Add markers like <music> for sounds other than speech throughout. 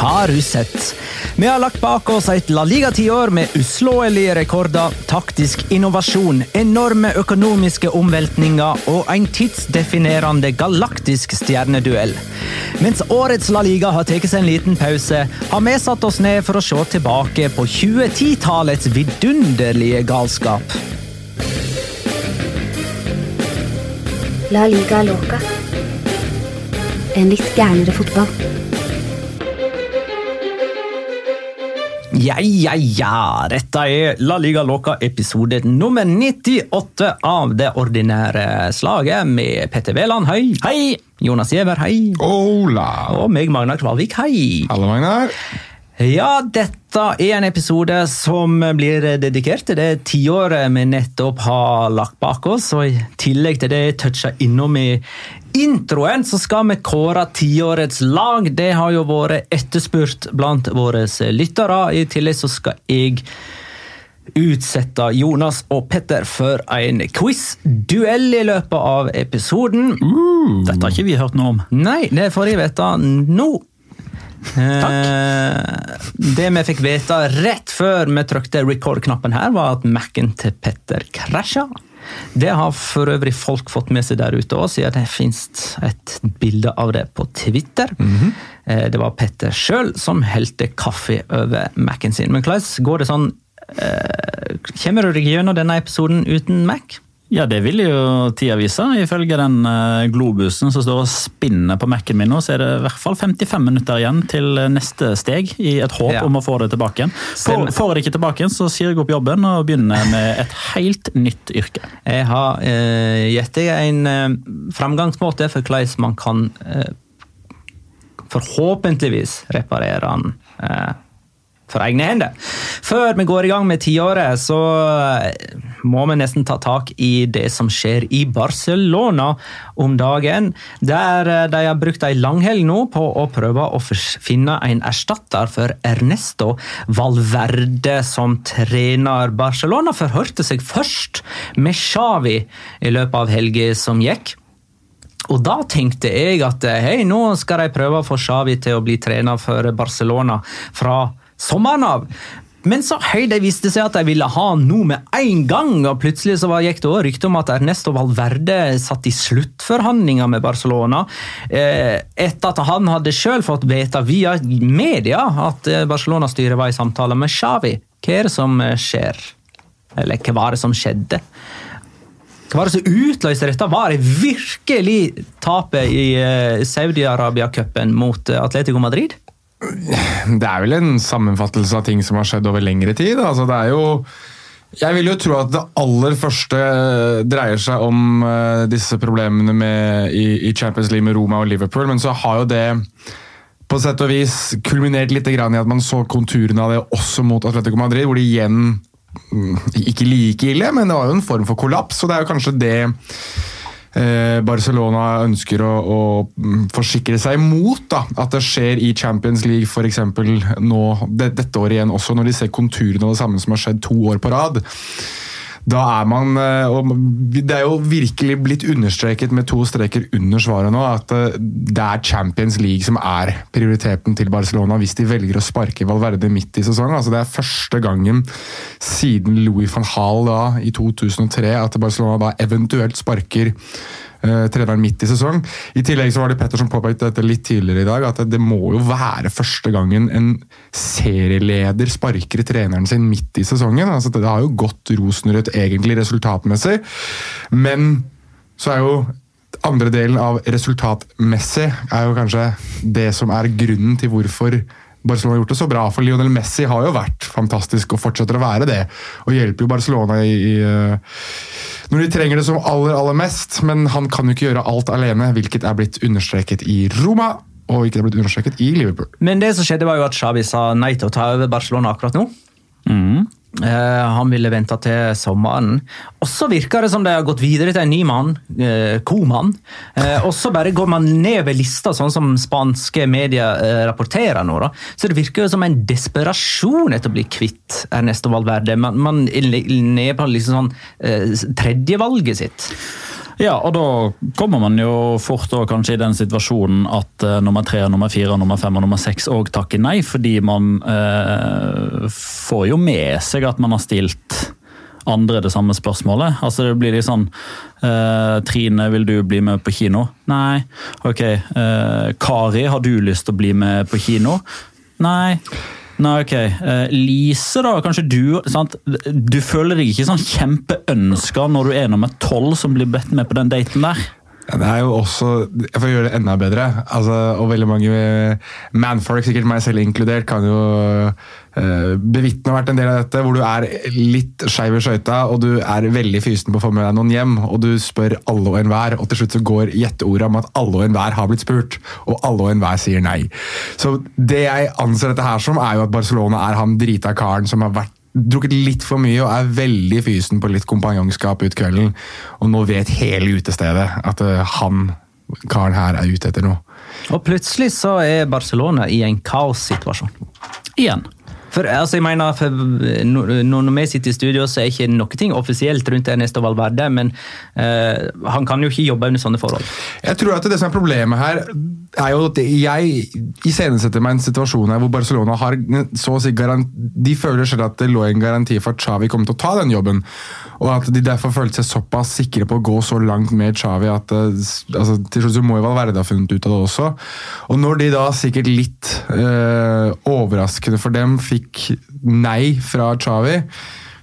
Har du sett? Vi har lagt bak oss et La Liga-tiår med uslåelige rekorder, taktisk innovasjon, enorme økonomiske omveltninger og en tidsdefinerende galaktisk stjerneduell. Mens årets La Liga har tatt seg en liten pause, har vi satt oss ned for å se tilbake på 2010-tallets vidunderlige galskap. La liga loca. En litt gærnere fotball. Ja, ja, ja. Dette er La Liga Loca episode nummer 98 av det ordinære slaget med Petter Veland, hei. Hei. Jonas Giæver, hei. Ola. Og meg, Magnar Kvalvik, hei. Hallo, Magnar. Ja, dette er en episode som blir dedikert til det tiåret vi nettopp har lagt bak oss. Og i tillegg til det toucha innom i introen, så skal vi kåre tiårets lag. Det har jo vært etterspurt blant våre lyttere. I tillegg så skal jeg utsette Jonas og Petter for en quiz-duell i løpet av episoden. Dette har ikke vi hørt noe om. Nei, det får jeg vite nå. Takk. det vi fikk vite rett før vi trykte record-knappen her, var at Mac-en til Petter krasja. Det har for øvrig folk fått med seg der ute òg, siden det fins et bilde av det på Twitter. Eh, Det var Petter sjøl som helte kaffe over Mac-en sin. Men hvordan går det sånn eh, Kommer du deg gjennom denne episoden uten Mac? Ja, det vil jo tida vise. Ifølge den eh, globusen som står og spinner på Mac-en min nå, så er det i hvert fall 55 minutter igjen til neste steg, i et håp Ja. om å få det tilbake igjen. Får, får jeg det ikke tilbake igjen, så sier jeg opp jobben og begynner med et helt nytt yrke. Jeg har eh, gitt deg en eh, framgangsmåte for hvordan man kan eh, forhåpentligvis reparere den eh, for egne hender. Før vi går i gang med tiåret, så eh, må vi nesten ta tak i det som skjer i Barcelona om dagen. Der eh, de har brukt ei langhelg nå på å prøve å finne en erstatter for Ernesto Valverde som trener Barcelona. Forhørte seg først med Xavi i løpet av helga som gikk. Og da tenkte jeg at eh, hei, nå skal de prøve å få Xavi til å bli trener for Barcelona fra sommeren av. Men så høy det viste seg at de ville ha noe med en gang, og plutselig så gikk det også rykte om at Ernesto Valverde satt i sluttforhandlinger med Barcelona. Eh, etter at han hadde selv fått vite via media at eh, Barcelona-styret var i samtale med Xavi. Hva er det som eh, skjer? Eller hva var det som skjedde? Hva var det som utløste dette? Var det virkelig tapet i Saudi-Arabia-cupen mot Atletico Madrid? Det er vel en sammenfattelse av ting som har skjedd over lengre tid. Altså, det er jo jeg vil jo tro at det aller første dreier seg om uh, disse problemene med, i, Champions League med Roma og Liverpool, men så har jo det på sett og vis kulminert litt i at man så konturene av det også mot Atletico Madrid, hvor de igjen mm, Ikke like ille, men det var jo en form for kollaps, og det er jo kanskje det Eh, Barcelona ønsker å, å, forsikre seg mot da, at det skjer i Champions League f.eks. nå det, dette året igjen, også når de ser konturene av det samme som har skjedd to år på rad da er man eh, og Det er jo virkelig blitt understreket med to streker under svaret nå at eh, det er Champions League som er prioriteten til Barcelona hvis de velger å sparke Valverde midt i sesongen. Altså Det er første gangen siden Louis van Hall da, i 2003 at Barcelona da eventuelt sparker treneren midt i sesong. I tillegg så var det Petter som påpekte dette litt tidligere i dag, at det må jo være første gangen en serieleder sparker treneren sin midt i sesongen. Altså, det har jo gått rosenrødt egentlig resultatmessig, men så er jo andre delen av resultatmessig er jo kanskje det som er grunnen til hvorfor Barcelona har gjort det så bra. For Lionel Messi har jo vært fantastisk og fortsetter å være det. Og hjelper jo Barcelona i, i eh, når de trenger det som aller, aller mest. Men han kan jo ikke gjøre alt alene, hvilket er blitt understreket i Roma. Og ikke er blitt understreket i Liverpool. Men det som skjedde var jo at Xavi sa nei til å ta over Barcelona akkurat nå. Mm. Eh, han ville vente til sommeren. Og så virker det som de har gått videre til en ny mann, uh, Koman. Uh, og så bare går man ned ved lista, sånn som spanske medier rapporterer nå. Da. Så det virker jo som en desperasjon etter å bli kvitt Ernesto Valverde. Man, man er nede på liksom sånn tredjevalget sitt. Ja, og da kommer man jo fort og kanskje i den situasjonen at uh, nummer tre, nummer fire, nummer fem og nummer seks òg takker nei, fordi man uh, får jo med seg at man har stilt andre det samme spørsmålet. Altså Det blir litt sånn uh, Trine, vil du bli med på kino? Nei. Ok. Kari, har du lyst til å bli med på kino? Nei. Nei, ok. Uh, Lise, da. Kanskje du sant? Du føler deg ikke sånn kjempeønska når du er nummer tolv som blir bedt med på den daten der? Ja, det er jo også, For å gjøre det enda bedre, altså, og veldig mange manfolk, sikkert meg selv inkludert, kan jo uh, bevitne vært en del av dette, hvor du er litt skeiv i skøyta og du er veldig fysen på å få med deg noen hjem, og du spør alle og enhver, og til slutt så går gjetteordet om at alle og enhver har blitt spurt, og alle og enhver sier nei. Så det jeg anser dette her som, er jo at Barcelona er han drita karen som har vært drukket litt for mye og er veldig fysen på litt kompanjongskap ut kvelden. Og nå vet hele utestedet at uh, han karen her er ute etter noe. Og plutselig så er Barcelona i en kaossituasjon. Igjen. For, altså, jeg mener, for, Når vi sitter i studio, så er ikke noe offisielt rundt Ernesto Valverde, men uh, han kan jo ikke jobbe under sånne forhold. Jeg tror at Det som er problemet her, er jo at jeg iscenesetter meg en situasjon her hvor Barcelona har så å si De føler selv at det lå en garanti for at Xavi kom til å ta den jobben. Og at de derfor følte seg såpass sikre på å gå så langt med Xavi at eh, altså, til slutt så må jo Valverde ha funnet ut av det også. Og når de da sikkert litt øh, overraskende for dem fikk nei fra Xavi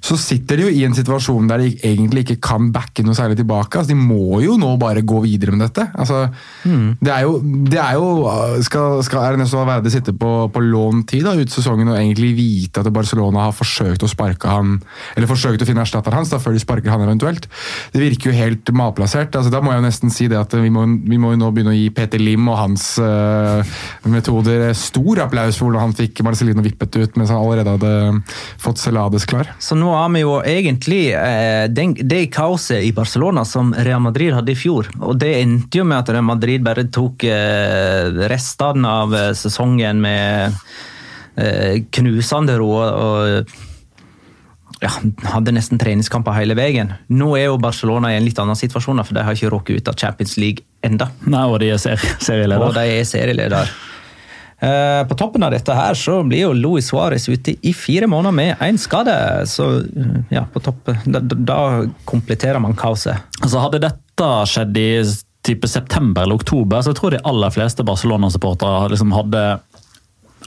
så sitter de jo i en situasjon der de egentlig ikke kan backe noe særlig tilbake. Altså, de må jo nå bare gå videre med dette. Altså, mm. Det er jo, det er jo Skal, skal Ernesto Valverde sitte på, på låntid da, ut sesongen og egentlig vite at Barcelona har forsøkt å sparke han, eller forsøkt å finne erstatteren hans da, før de sparker han eventuelt? Det virker jo helt malplassert. Altså, da må jeg jo nesten si det at vi må, vi må jo nå begynne å gi Peter Lim og hans uh, metoder stor applaus for hvordan han fikk Marcelino vippet ut mens han allerede hadde fått Celades klar. Så nå har vi jo egentlig eh, den, det kaoset i Barcelona som Real Madrid hadde i fjor. Og det endte jo med at Real Madrid bare tok eh, restene av eh, sesongen med eh, knusende ro. og ja, hadde nesten treningskamper hele veien. Nå er jo Barcelona i en litt annen situasjon, for de har ikke råket ut av Champions League enda. Nei, Og de er serieleder. Og de er serieleder. Eh, på toppen av dette her så blir jo Luis Suárez ute i fire måneder med én skade. Så eh, ja, på topp Da, da kompletterer man kaoset. Altså Hadde dette skjedd i type september eller oktober, så jeg tror de aller fleste Barcelona-supportere liksom hadde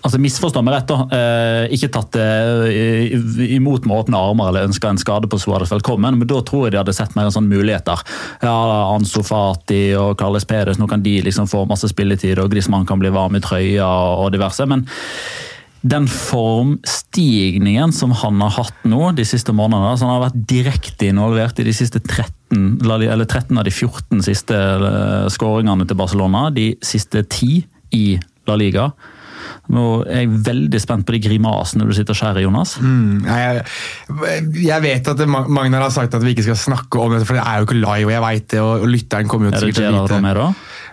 altså Misforstå meg rett, da. Eh, ikke tatt det eh, imot med åpne armer eller ønska en skade på Suárez velkommen, men da tror jeg de hadde sett mer en sånn muligheter. Ja, Ansu Fati og Carles Perez, nå kan de liksom få masse spilletid, og Griezmann kan bli varm i trøya og diverse. men den formstigningen som han har hatt nå de siste månedene, så han har vært direkte involvert i de siste 13, eller 13 av de 14 siste eh, skåringene til Barcelona, de siste 10 i La Liga. Nå er jeg veldig spent på de grimasene du sitter og skjærer, Jonas. Mm, jeg, jeg, vet at Magnar har sagt at vi ikke skal snakke om det, for det er jo ikke live, og jeg vet det, og, og lytteren kommer jo til å vite det.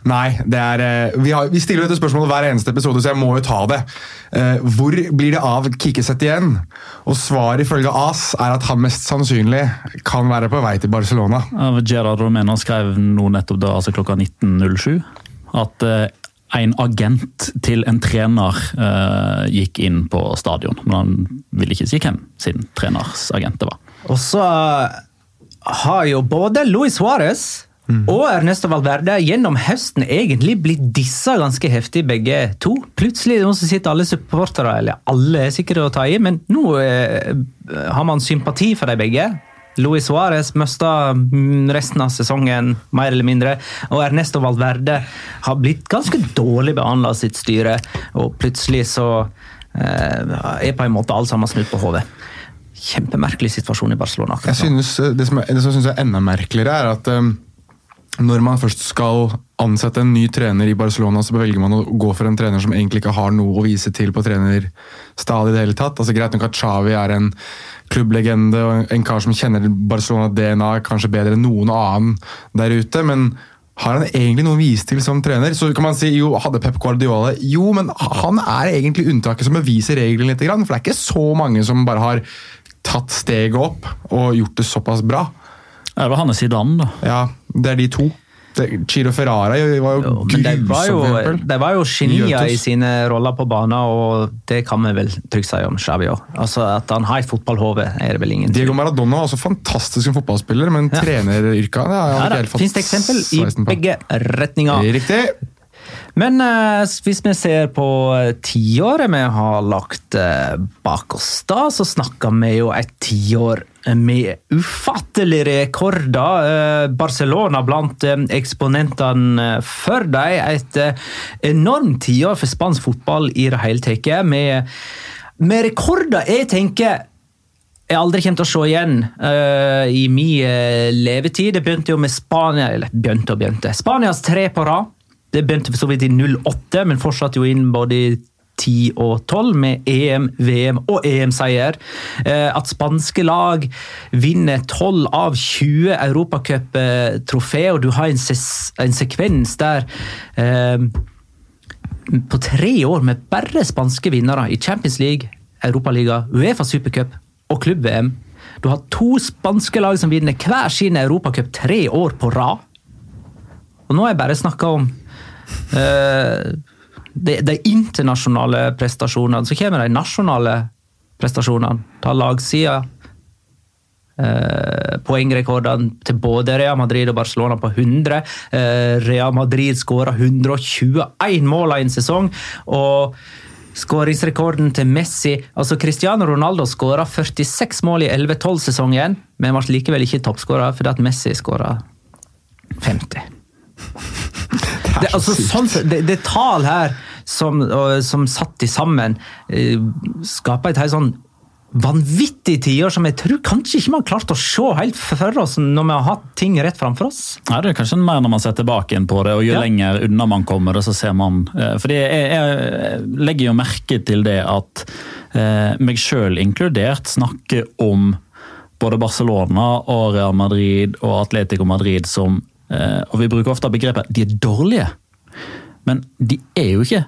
Nei, det er, eh, vi, har, vi stiller dette spørsmålet hver eneste episode, så jeg må jo ta det. Uh, hvor blir det av Kikkesett igjen? Og svaret ifølge AS er at han mest sannsynlig kan være på vei til Barcelona. Gerard Romeno skrev nå nettopp da, altså klokka 19.07 at uh, en agent til en trener uh, gikk inn på stadion. Men han ville ikke si hvem sin treners agent det var. Og så har jo både Luis Suárez mm. og Ernesto Valverde gjennom høsten egentlig blitt dissa ganske heftig, begge to. Plutselig nå sitter alle supportere, eller alle er sikre å ta i, men nå uh, har man sympati for de begge. Luis Suárez mista resten av sesongen, mer eller mindre. Og Ernesto Valverde har blitt ganske dårlig behandla av sitt styre. Og plutselig så eh, er på en måte alt sammen snudd på hodet. Kjempemerkelig situasjon i Barcelona. Jeg synes, eh, det som, det som synes er enda merkeligere, er at um, når man først skal ansette en ny trener i Barcelona, så velger man å gå for en trener som egentlig ikke har noe å vise til på trenerstadiet i det hele tatt. Altså Greit nok at Xavi er en klubblegende og en kar som kjenner Barcelona-DNA kanskje bedre enn noen annen der ute, men har han egentlig noe å vise til som trener? Så kan man si jo, hadde Pep Guardiola Jo, men han er egentlig unntaket som beviser regelen litt. For det er ikke så mange som bare har tatt steget opp og gjort det såpass bra. Det var Hanne Zidane, da. Ja, det er de to. Chiro Ferrara var jo, jo grusom. de var jo, de var jo genier i sine roller på banen, og det kan vi vel trygt si om Xavi òg. Altså, at han har et fotballhode, er det vel ingen Diego Maradona var også fantastisk som fotballspiller, men ja. treneryrket har ja, ikke Fins det eksempel i begge retninger. Riktig. Men uh, hvis vi ser på tiåret vi har lagt uh, bak oss, da, så snakker vi jo et tiår med ufattelige rekorder. Uh, Barcelona blant eksponentene for dem. Et enormt tiår for spansk fotball i det hele tatt. Med, med rekorder jeg tenker jeg aldri kommer til å se igjen uh, i min levetid. Det begynte jo med Spania eller begynte og begynte. Spanias tre på rad. Det begynte for så vidt i 08, men fortsatte jo inn både i 10 og 12 med EM, VM og EM-seier. Eh, at spanske lag vinner 12 av 20 europacuptrofé, og du har en, en sekvens der eh, på tre år med bare spanske vinnere i Champions League, Europaliga, Uefa supercup og klubb-VM. Du har to spanske lag som vinner hver sin europacup tre år på rad. Og nå har jeg bare snakka om Eh, de, de, internasjonale prestasjonene. Så kommer de nasjonale prestasjonene. Ta lagsida. Eh, poengrekordene til både Real Madrid og Barcelona på 100. Eh, Real Madrid skåra 121 mål i en sesong. og Skåringsrekorden til Messi altså Cristiano Ronaldo skåra 46 mål i 11-12-sesongen, men ble likevel ikke toppskårer fordi at Messi skåra 50 det, altså, sånn, det, det tall her som, som satt i sammen, uh, skaper et helt sånn vanvittig tiår som jeg tror kanskje ikke vi har klart å se helt for oss når vi har hatt ting rett framfor oss. Nei, det er kanskje mer når man ser tilbake inn på det, og jo ja. lenger unna man kommer, så ser man eh, fordi jeg, jeg legger jo merke til det at eh, meg sjøl inkludert snakker om både Barcelona og Real Madrid og Atletico Madrid som Eh, og vi bruker ofte begrepet 'de er dårlige', men de er jo ikke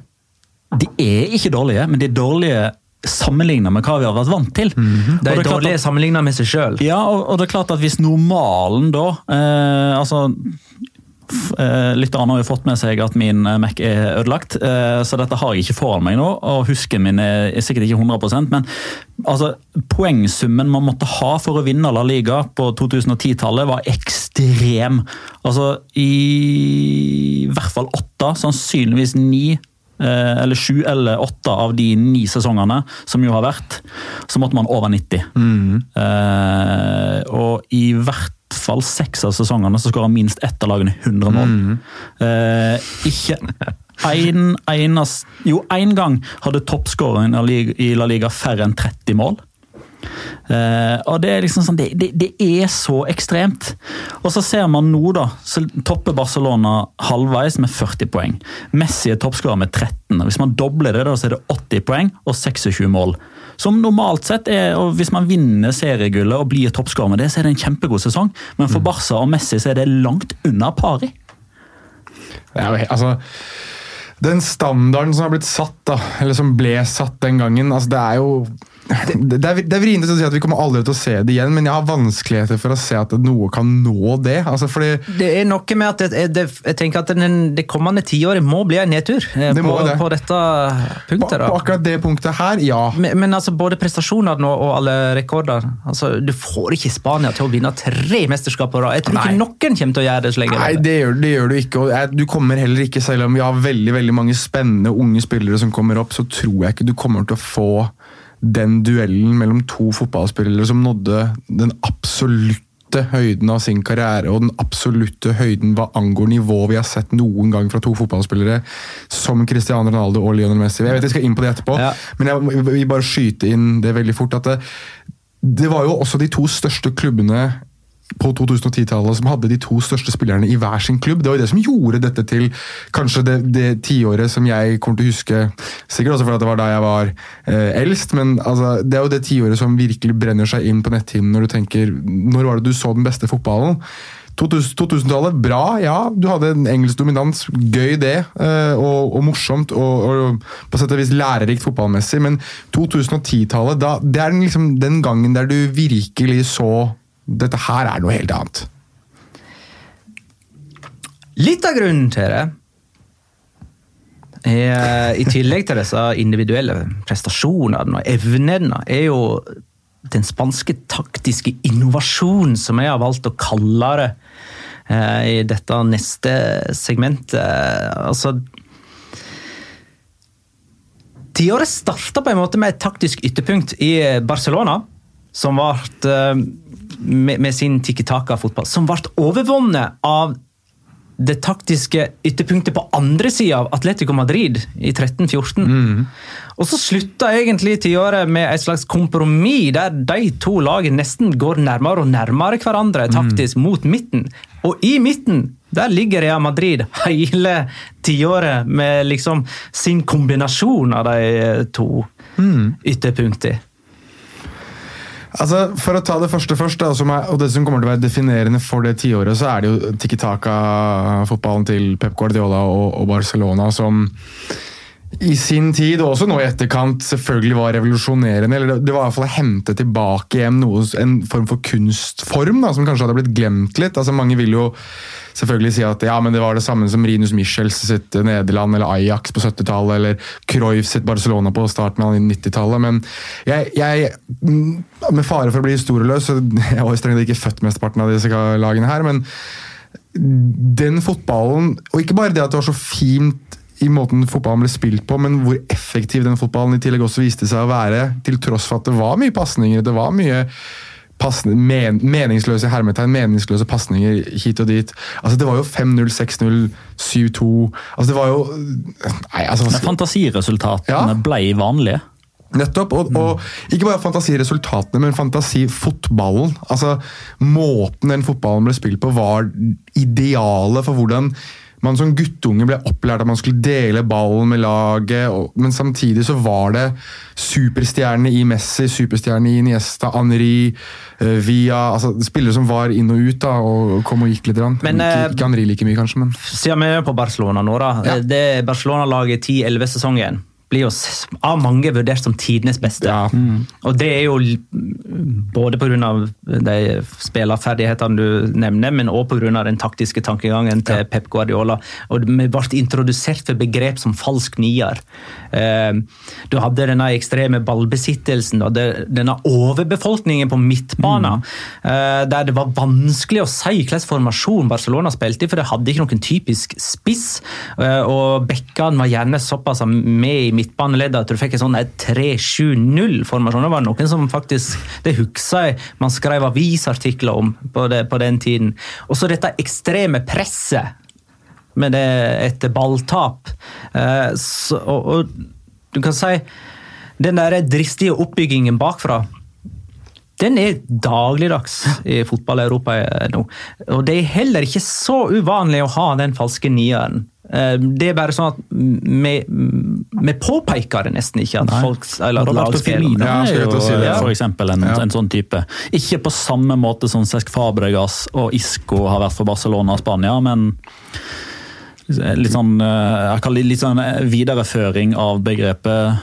De er ikke dårlige, men de er dårlige sammenlignet med hva vi har vært vant til. Mm -hmm. De er, er dårlige sammenlignet med seg sjøl. Ja, og, og, det er klart at hvis normalen da eh, altså eh, Lytterne har jo fått med seg at min eh, Mac er ødelagt, eh, så dette har jeg ikke foran meg nå. og Husken min er er sikkert ikke 100% men altså, poengsummen man måtte ha for å vinne La Liga på 2010-tallet, var ekstrem. Altså i hvert fall åtte, sannsynligvis ni eh, eller sju eller åtte av de ni sesongene som jo har vært, så måtte man over 90. Eh, og i hvert fall seks av sesongene så skåra minst ett av lagene 100 mål. Eh, ikke en eneste Jo, én gang hadde toppskåreren i La Liga- færre enn 30 mål. Uh, og det er liksom sånn, det, det, det er så ekstremt. Og så ser man nå, da, så topper Barcelona halvveis med 40 poeng. Messi er toppskårer med 13. og Hvis man dobler det, da, så er det 80 poeng og 26 mål. Som normalt sett er, og Hvis man vinner seriegullet og blir toppskårer med det, så er det en kjempegod sesong. Men for Barca og Messi så er det langt unna pari. Det er jo altså, den standarden som har blitt satt, da, eller som ble satt den gangen, altså det er jo det, det, er, det er vrient å si at vi kommer aldri til å se det igjen, men jeg har vanskeligheter for å se at noe kan nå det. altså fordi Det er noe med at det, det, jeg tenker at den, det kommende tiåret må bli en nedtur eh, Det på, det. på dette punktet på på, akkurat det punktet her, ja. Men, men altså både prestasjonene og, og alle rekorder altså Du får ikke Spania til å vinne tre mesterskap på rad. Jeg tror Nei. ikke noen kommer til å gjøre det så lenge. Nei, det gjør, det gjør du ikke. og jeg, Du kommer heller ikke, selv om vi har veldig veldig mange spennende unge spillere som kommer opp, så tror jeg ikke du kommer til å få den duellen mellom to fotballspillere som nådde den absolutte høyden av sin karriere og den absolutte høyden hva angår nivå vi har sett noen gang fra to fotballspillere som Cristiano Ronaldo og Lionel Messi. Jeg vet jeg skal inn på det etterpå, Ja. men jeg vil bare skyte inn det veldig fort. at det, det var jo også de to største klubbene på 2010-tallet som hadde de to største spillerne i hver sin klubb. Det var jo det som gjorde dette til kanskje det, det tiåret som jeg kommer til å huske. Sikkert også fordi det var da jeg var eh, eldst, men altså, det er jo det tiåret som virkelig brenner seg inn på netthinnen når du tenker Når var det du så den beste fotballen? 2000 2000-tallet, bra, ja. Du hadde en engelsk dominans. Gøy det, eh, og, og morsomt og, og på sett og vis lærerikt fotballmessig. Men 2010-tallet, det er liksom, den gangen der du virkelig så dette her er noe helt annet. Litt av grunnen til det er, I tillegg til disse individuelle prestasjonene og evnene, er jo den spanske taktiske innovasjonen, som jeg har valgt å kalle det eh, i dette neste segmentet. Altså Tiåret starta på en måte med et taktisk ytterpunkt i Barcelona, som ble eh, med, med sin tikki-taka-fotball, som ble overvunnet av det taktiske ytterpunktet på andre sida av Atletico Madrid i 13-14. Og så slutta egentlig tiåret med et slags kompromiss der de to lagene nesten går nærmere og nærmere hverandre taktisk mot midten. Og i midten der ligger Real Madrid hele tiåret med liksom sin kombinasjon av de to ytterpunktene. Altså, For å ta det første først, og det som kommer til å være definerende for det tiåret, så er det jo Tikki Taka-fotballen til Pep Guardiola og Barcelona som i sin tid, og også nå i etterkant, selvfølgelig var revolusjonerende. eller Det, var i hvert fall å hente tilbake hjem noe, en form for kunstform da, som kanskje hadde blitt glemt litt. Altså Mange vil jo selvfølgelig si at ja, men det var det samme som Rinus Michels sitt Nederland, eller Ajax på 70-tallet, eller Cruyff sitt Barcelona på starten av 90-tallet. Men jeg, jeg, mm, med fare for å bli historieløs, <laughs> jeg var jo strengt ikke født mesteparten av disse lagene her, men den fotballen, og ikke bare det at det var så fint i måten fotballen ble spilt på, men hvor effektiv den fotballen i tillegg også viste seg å være, til tross for at det var mye pasninger, det var mye men, meningsløse hermetegn, meningsløse pasninger hit og dit. Altså Det var jo 5-0, 6-0, 7-2 Altså Det var jo Nei, altså Fantasiresultatene Ja. ble vanlige. Nettopp. Og, og ikke bare fantasiresultatene, men fantasifotballen. Altså, måten den fotballen ble spilt på, var idealet for hvordan man som guttunge ble opplært at man skulle dele ballen med laget, og, men samtidig så var det superstjernene i Messi, superstjernene i Niesta, Henri, uh, Via altså Spillere som var inn og ut da, og kom og gikk litt. grann. Men, ikke, eh, ikke Henri like mye, kanskje, men Siden vi er på Barcelona nå, da. Ja. Det Barcelona-laget 10-11-sesongen blir jo av mange vurdert som tidenes beste. Ja. Og det er jo Både pga. de spillerferdighetene du nevner, men òg pga. den taktiske tankegangen til Pep Guardiola. Og Vi ble introdusert for begrep som falsk nier. Eh, Du hadde denne ekstreme ballbesittelsen, og denne overbefolkningen på midtbanen, mm. der det var vanskelig å si hvilken formasjon Barcelona spilte i, for det hadde ikke noen typisk spiss. eh, Og bekkene var gjerne såpass med i midtbaneleddet at du fikk en sånn 3-7-0-formasjon. Det var noen som faktisk Det husker jeg man skrev avisartikler om på, det, på den tiden. Og så dette ekstreme presset med det etter balltap. Eh, så, og, og du kan si Den der dristige oppbyggingen bakfra den er dagligdags i fotball-Europa nå. Og det er heller ikke så uvanlig å ha den falske nieren. Eh, Det er bare sånn at vi, vi påpeker det nesten ikke. at folk eller Roberto Firmino Ja, er jo si eh, for eksempel en, Ja. en sånn type. Ikke på samme måte som Cesc Fabregas og Isco har vært for Barcelona og Spania, men litt sånn, eh, jeg kaller det litt sånn eh, videreføring av begrepet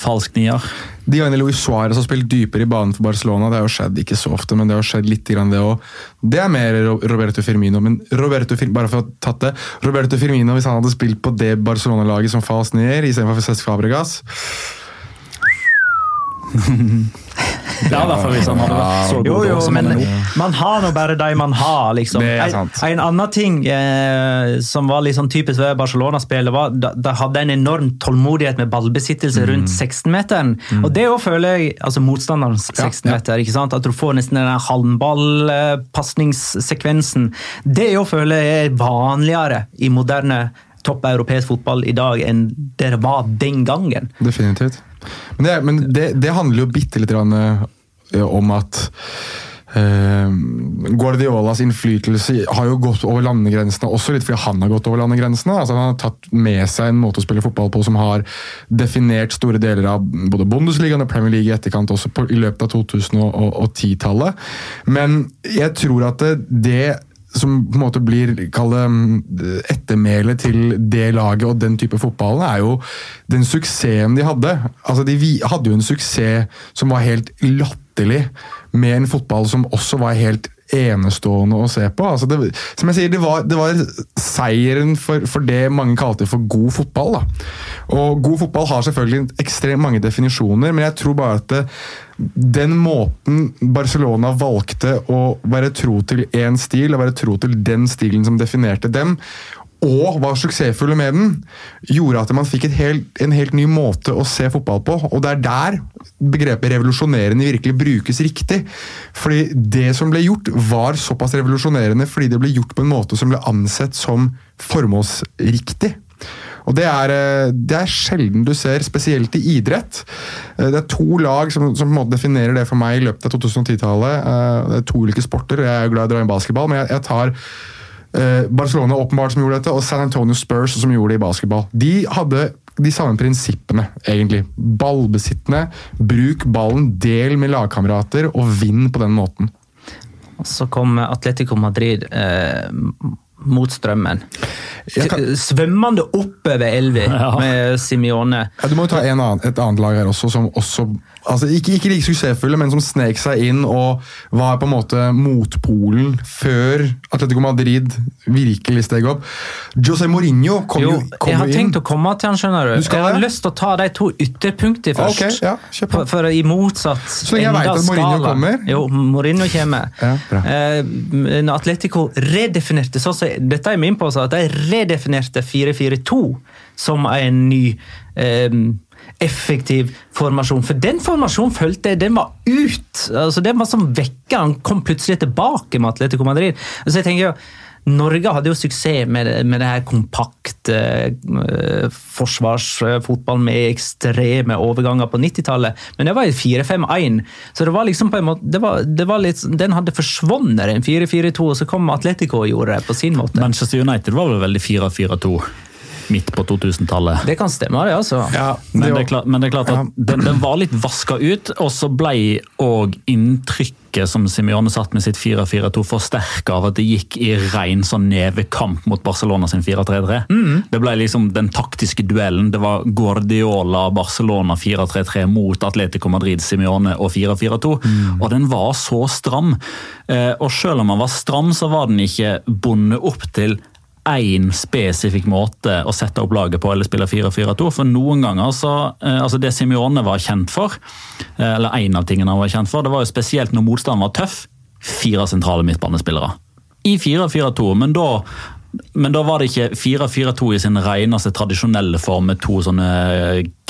falsk nier. De gangene Luis Suárez har spilt dypere i banen for Barcelona, det har jo skjedd ikke så ofte, men det har skjedd litt grann det òg. Det er mer Roberto Firmino, men Roberto bare for å ha tatt det Roberto Firmino, hvis han hadde spilt på det Barcelona-laget som falsk nier istedenfor for Cesc Fabregas <laughs> Ja, i hvert fall hvis han hadde vært så god. Jo, jo, som men man har nå bare de man har, liksom. Det er En, sant. en annen ting eh, som var sånn typisk ved Barcelona-spillet, var da, da hadde en enorm tålmodighet med ballbesittelse Mm. rundt 16-meteren. Og det òg føler jeg altså motstanderens 16-meter. ikke sant? At du får nesten den halmballpasningssekvensen. Det òg føler jeg er vanligere i moderne topp europeisk fotball i dag enn det det var den gangen. Definitivt. Men det, men det, det handler jo bitte litt eh, om at Uh, Guardiolas innflytelse har jo gått over landegrensene, også litt fordi han har gått over landegrensene. Altså han har tatt med seg en måte å spille fotball på som har definert store deler av både Bundesligaen og Premier League i etterkant også på, i løpet av 2010-tallet. Men jeg tror at det, det som på en måte blir kall ettermælet til det laget og den type fotballen, er jo den suksessen de hadde. Altså, De hadde jo en suksess som var helt latterlig, med en fotball som også var helt enestående å se på. Altså det, som jeg sier, det var, det var seieren for, for det mange kalte for god fotball. Da. Og God fotball har selvfølgelig ekstremt mange definisjoner, men jeg tror bare at det, den måten Barcelona valgte å være tro til én stil, og være tro til den stilen som definerte dem, og var suksessfulle med den, gjorde at man fikk helt, en helt ny måte å se fotball på. Og det er der begrepet revolusjonerende virkelig brukes riktig. Fordi det som ble gjort, var såpass revolusjonerende fordi det ble gjort på en måte som ble ansett som formålsriktig. Og det er, eh, det er sjelden du ser, spesielt i idrett. Eh, Det er to lag som, som på en måte definerer det for meg i løpet av 2010-tallet. Eh, Det er to ulike sporter. Jeg er glad i å dra inn basketball, men jeg, jeg tar Barcelona åpenbart som gjorde dette, og San Antonio Spurs som gjorde det i basketball. De hadde de samme prinsippene, egentlig. Ballbesittende, bruk ballen, del med lagkamerater, og vinn på den måten. Så kom Atletico Madrid eh, mot strømmen. Kan- Svømmende oppover elva med Simione. Ja, du må jo ta en annen, et annet lag her også, som også altså ikke, ikke like suksessfulle, men som snek seg inn og var på en måte motpolen før Atletico Madrid virkelig steg opp. José Mourinho kom Jo, jo, kom jeg har inn. tenkt å komme til han, skjønner du. Du jeg har det? lyst til å ta de to ytterpunktene først. Okay, ja, for, for i motsatt Så lenge jeg veit at Mourinho skala. kommer. Jo, Mourinho kommer. Ja, bra. Eh, Atletico redefinerte så, så, Dette er min påstand, at de redefinerte 4-4-2 som en ny eh, effektiv formasjon. For den formasjonen følte jeg den var ut. altså Den var som vekka. Han kom plutselig tilbake med Atletico Madrid. Så jeg tenker jo Norge hadde jo suksess med, med det her kompakte eh, forsvarsfotballen med ekstreme overganger på 90-tallet, men det var i 4-5-1. Så det var liksom på en måte, det var, det var litt, Den hadde forsvunnet, en 4-4-2, og så kom Atletico og gjorde det på sin måte. Manchester United var vel veldig 4-4-2. Midt på 2000-tallet. Det kan stemme, det, altså. Ja, Men det, var- er klart, men det er klart at den, den var litt vaska ut, og så ble òg inntrykket som Simione satt med sitt 4-4-2 forsterka av at det gikk i ren sånn nevekamp mot Barcelona sin 4-3-3. Det ble liksom den taktiske duellen. Det var Guardiola, Barcelona 4-3-3 mot Atletico Madrid, Simione og 4-4-2. Og den var så stram. Eh, Og selv om den var stram, så var den ikke bundet opp til én spesifikk måte å sette opp laget på eller spille 4-4-2. For noen ganger så eh, Altså det Simione var kjent for, eh, eller en av tingene han var kjent for, det var jo spesielt når motstanden var tøff. Fire sentrale midtbanespillere. I 4-4-2, men da men da var det ikke 4-4-2 i sin reneste tradisjonelle form med to sånne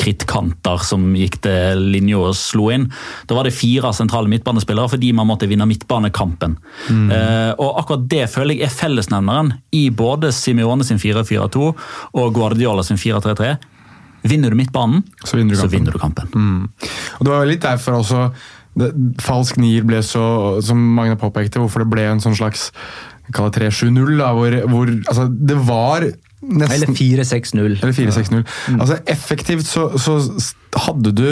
krittkanter som gikk til linja og slo inn. Da var det fire sentrale midtbanespillere fordi man måtte vinne midtbanekampen. Eh, og akkurat det føler jeg er fellesnevneren i både Simione sin 4-4-2 og Guardiola sin 4-3-3. Vinner du midtbanen, Så vinner du kampen. vinner du kampen. Og det var litt derfor også det, falsk nier ble så, som Magne påpekte, hvorfor det ble en sånn slags kaller det 3-7-0, da, hvor, hvor altså, det var nesten Eller 4-6-0. Eller 4-6-0. Altså Effektivt så, så hadde du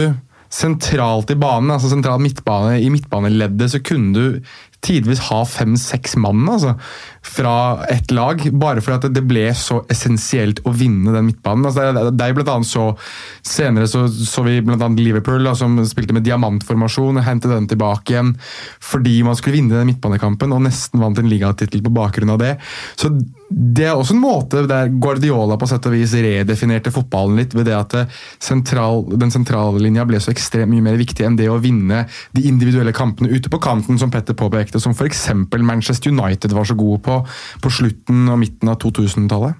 sentralt i banen, altså sentral midtbane, i midtbaneleddet, så kunne du tidvis ha fem-seks mann altså, fra ett lag, bare fordi at det ble så essensielt å vinne den midtbanen. Altså, det, det er blant annet så, Senere så, så vi annet Liverpool, da, som spilte med diamantformasjon, hentet den tilbake igjen fordi man skulle vinne den midtbanekampen, og nesten vant en ligatittel på bakgrunn av det. Så det er også en måte der Guardiola på sett og vis redefinerte fotballen litt, ved det at sentral, den sentrale linja ble så ekstremt mye mer viktig enn det å vinne de individuelle kampene ute på kanten, som Petter påpekte, som f.eks. Manchester United var så gode på på slutten og midten av 2000-tallet.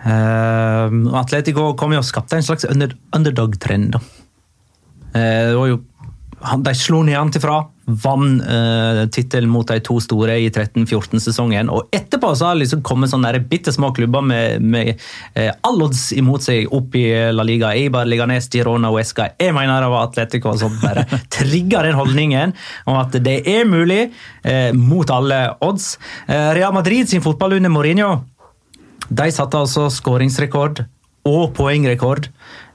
Uh, Atletico kom jo og skapte en slags under, underdog-trend. Uh, Eh, jo, han, de slo nedenfra, uh, tittelen mot de to store i 13-14-sesongen. Og etterpå så har det liksom kommet sånne bitte små klubber med, med eh, all odds imot seg opp i La Liga. Eibar, Liganes, Girona og Esca. Jeg mener det var Atletico som bare <laughs> trigga den holdningen om at det er mulig eh, mot alle odds. Eh, Real Madrid sin fotball under Mourinho de satte altså skåringsrekord og poengrekord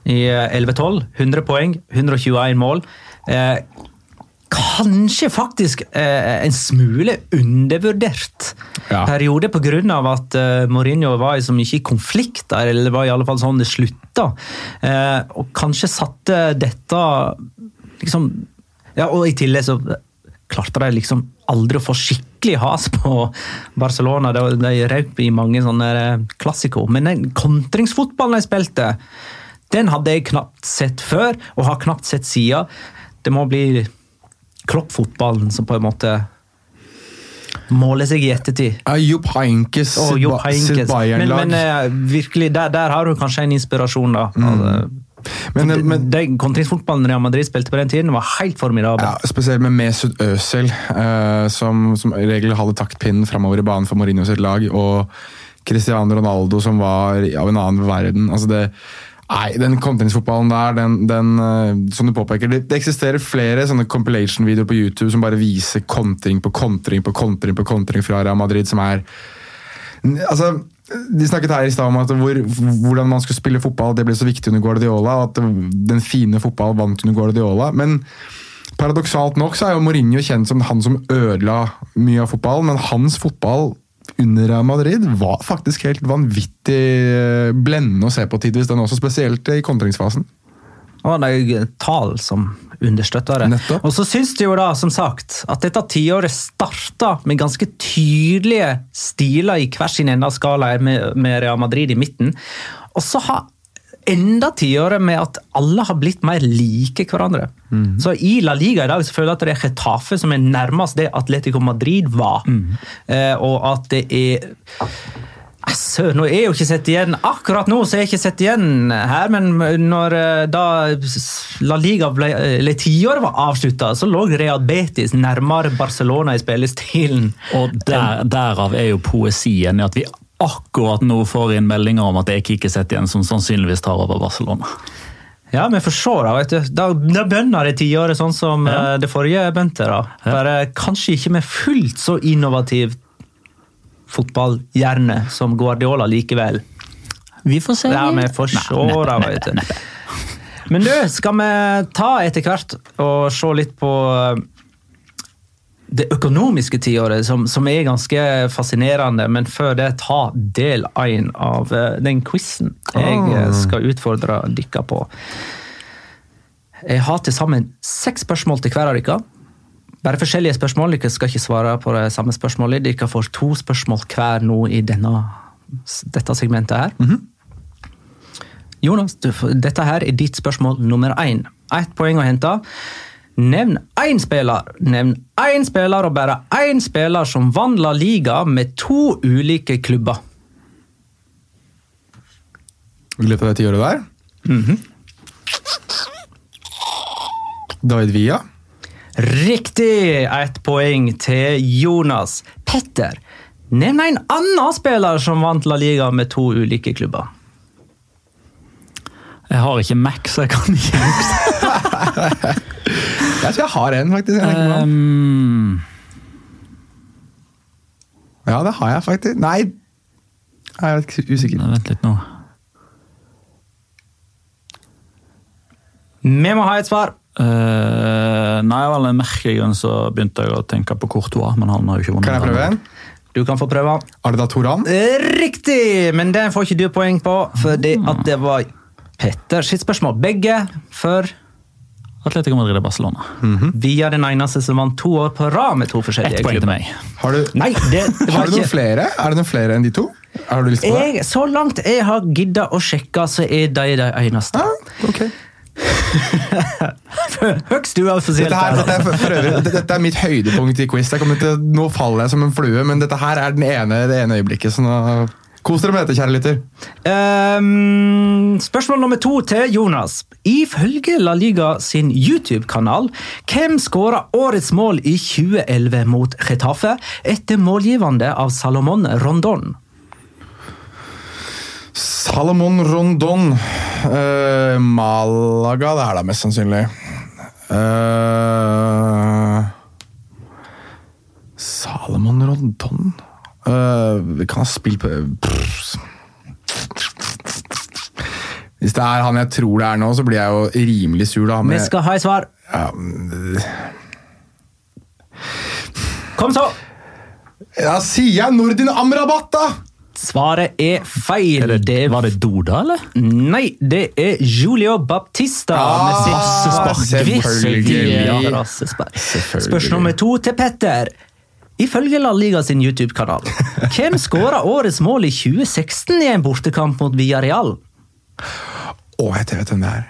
i eh, 11-12. 100 poeng, 121 mål. Eh, kanskje faktisk eh, en smule undervurdert Ja. periode pga. at eh, Mourinho var i så mye i konflikt der, eller det var i alle fall sånn det slutta. Eh, og kanskje satte dette liksom Ja, og i tillegg så klarte de liksom aldri å få skikkelig has på Barcelona. De, de røp i mange sånne eh, klassiko. Men den kontringsfotballen de spilte, den hadde jeg knapt sett før, og har knapt sett siden. Det må bli kroppfotballen som på en måte måler seg i ettertid. Ja, Jupp Heinkes sitt, Jupp sitt Heynckes. Men, Bayern-lag. men eh, virkelig, der, der har du kanskje en inspirasjon, da. Altså, Men- for men- den kontringsfotballen Real Madrid spilte på den tiden, var helt formidabel. Ja, spesielt med Mesut Özil, eh, som som i regel hadde taktpinnen framover i banen for Mourinho sitt lag, og Cristiano Ronaldo, som var av en annen verden. Altså det, nei, Den kontringsfotballen der, den, den eh, som du påpeker det, det eksisterer flere sånne compilation-videoer på YouTube som bare viser kontring på kontring på kontring på kontring fra Real Madrid, som er Altså, De snakket her i stad om at hvor, hvordan man skulle spille fotball, det ble så viktig under Guardiola, at den fine fotball vant under Guardiola. Men paradoksalt nok så er jo Mourinho kjent som han som ødela mye av fotballen, men hans fotball under Real Madrid var faktisk helt vanvittig eh, blendende å se på tidvis, den også, spesielt i kontringsfasen. Og det er jo tall som understøtter det. Nettopp. Og så syns de jo da, som sagt, at dette tiåret starta med ganske tydelige stiler i hver sin ende av skalaen med, med Real Madrid i midten. Og så har enda tiåret med at alle har blitt mer like hverandre. Så i La Liga i dag så føler jeg at det er Getafe som er nærmest det Atletico Madrid var. Eh, og at det er Søren, nå er jeg jo ikke sett igjen Akkurat nå så er jeg ikke sett igjen her, men når eh, da La Liga ble, eller tiåret var avslutta, så lå Real Betis nærmere Barcelona i spillestilen. Og der, derav er jo poesien i at vi akkurat nå får inn meldinger om at det er Kikiset igjen som sannsynligvis tar over Barcelona. Ja, vi får se, da. vet du. Da, da bønner det tiåret sånn som Ja. eh, det forrige bønte. da. Bare kanskje ikke med fullt så innovativ fotballhjerne som Guardiola likevel. Vi får se. Ja, vi får se, da, vet du. Men du, skal vi ta etter hvert og se litt på eh, det økonomiske tiåret, som, som er ganske fascinerende. Men før det, ta del én av eh, den quizen jeg eh, skal utfordre dere på. Jeg har til sammen seks spørsmål til hver av dere. Bare forskjellige spørsmål. Dere skal ikke svare på det samme spørsmålet. Dere får to spørsmål hver nå i denne, dette segmentet her. Jonas, du, dette her er ditt spørsmål nummer én. Ett poeng å hente. Nevn én spiller Nevn én spiller og bare én spiller som vant La Liga med to ulike klubber. I løpet av det tiåret der. Mhm. David Villa. Riktig! Ett poeng til Jonas. Petter, nevn en annen spiller som vant La Liga med to ulike klubber. Jeg har ikke Mac, så jeg kan ikke huske. <laughs> Jeg tror jeg har en, faktisk. Um, Ja, det har jeg faktisk. Nei, jeg er usikker. Nei, vent litt nå. Vi må ha et svar. Uh, nei, av en merkelig grunn så begynte jeg å tenke på Courtois, men han har jo ikke vunnet. Kan jeg prøve en? Du kan få prøve. Arda Toran? Riktig! Men den får ikke du poeng på, fordi at det var Petter sitt spørsmål. Begge for Atletico Madrid og Barcelona. Vi er den eneste som vant to år på rad med to forskjellige Ett poeng til klubber. meg. Har du, Nei, det, <laughs> det har du noen flere? Er det noen flere enn de to? Har du lyst på det? jeg, Så langt jeg har gidda å sjekke, så er de de eneste. Ah, okay. <laughs> Høgst uoffisielt. Dette, her, dette, er for, for øvrig, dette, dette er mitt høydepunkt i quiz. Jeg kommer til, nå faller jeg som en flue, men dette her er den ene, det ene øyeblikket. Så nå, kos dere med dette, kjære lytter. Um, spørsmål nummer to til Jonas. Ifølge La Liga sin YouTube-kanal, hvem skåra årets mål i 2011 mot Retafe etter målgivende av Salomon Rondon? Salomon Rondon. uh, Malaga, det er da mest sannsynlig. Uh, Salomon Rondon Eh, Vi kan ha spilt på Pff. Hvis det er han jeg tror det er nå, så blir jeg jo rimelig sur. da. Vi skal ha et svar. ja, Kom så! ja, sier jeg Nordin Amrabat, da! Svaret er feil. Er det, var det Doda, eller? Nei, det er Julio Baptista Ah, med sitt selvfølgelig. svart-hvitt. Selvfølgelig. Spørsmål nummer to til Petter. Ifølge La Liga sin YouTube-kanal, hvem skåra årets mål i 2016 i en bortekamp mot Villarreal? Å, jeg vet hvem det er.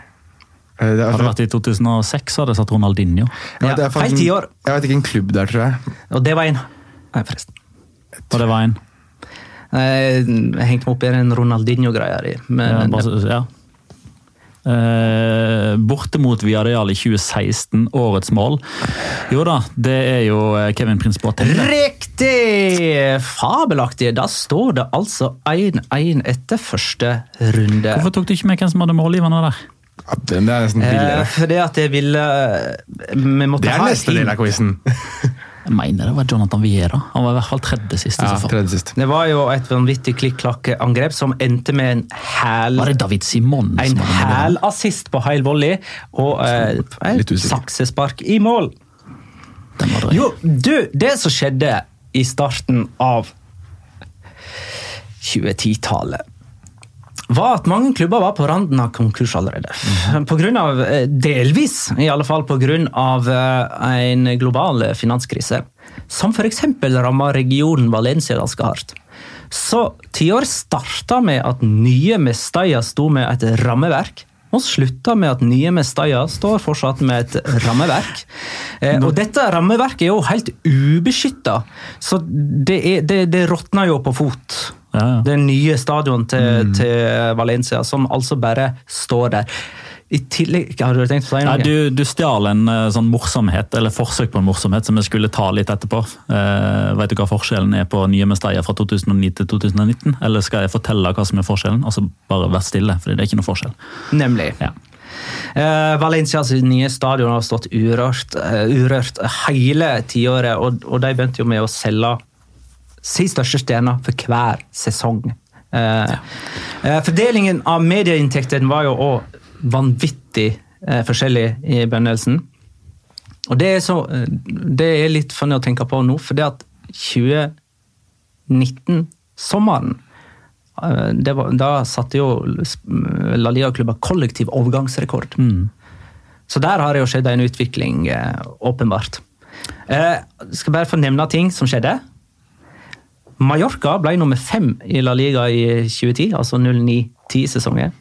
Eh, Det er Hadde det vært i 2006, hadde jeg satt Ronaldinho. Ja, det er Ja, faktisk- feil tiår. Jeg vet ikke en klubb der, tror jeg. Og det var en Nei, forresten. Og det var en. Jeg hengte meg opp i en Ronaldinho-greie. Ja, ja. Eh, borte mot Viareal i 2016, årets mål. Jo da, det er jo eh, Kevin Prince Boateng. Riktig! Fabelaktig. Da står det altså 1-1 etter første runde. Hvorfor tok du ikke med hvem som hadde målgiverne der? Ja, den er nesten Eh, billigere. fordi at jeg ville eh, Vi måtte Det er neste del av quizen. <laughs> Jeg mener det var Jonathan Viera. Han var i hvert fall tredje sist. i Ja, så fall. tredje sist. Det var jo et vanvittig klikk-klakk-angrep som endte med en hæl Var det David Simon? en hælassist på heil volley og eh, et eh, saksespark i mål. Jo, du, det som skjedde i starten av 2010-tallet var at mange klubber var på randen av konkurs allerede. På grunn av, eh, delvis, i alle fall pga. en global finanskrise. Som f.eks. ramma regionen Valencia ganske hardt. Så tiår starta med at nye Mestalla sto med et rammeverk. Og slutta med at nye Mestalla står fortsatt med et rammeverk. Eh, og dette rammeverket er jo helt ubeskytta, så det, er- det, det råtner jo på fot. Ja, ja. Det nye stadion til, til Valencia, som altså bare står der. I tillegg Har du tenkt å si Nei, du, du stjal en uh, sånn morsomhet, eller forsøk på en morsomhet, som jeg skulle ta litt etterpå. Uh, vet du hva forskjellen er på nye Mestalla fra 2009 til 2019? Eller skal jeg fortelle hva som er forskjellen? Altså bare vær stille, for det er ikke noe forskjell. Nemlig. Ja. Uh, Valencias nye stadion har stått urørt, uh, urørt hele tiåret, og, og de begynte jo med å selge sin største stjerne for hver sesong. Eh, eh, fordelingen av medieinntektene var jo òg vanvittig eh, forskjellig i begynnelsen. Og det er, så, det er litt funny å tenke på nå, for det at 2019-sommeren eh, det var, Da satte jo La Liga-klubba kollektiv overgangsrekord. Så der har det jo skjedd en utvikling, åpenbart. Eh, skal bare få nevne ting som skjedde. Mallorca ble nummer fem i La Liga i 2010, altså 09-10-sesongen.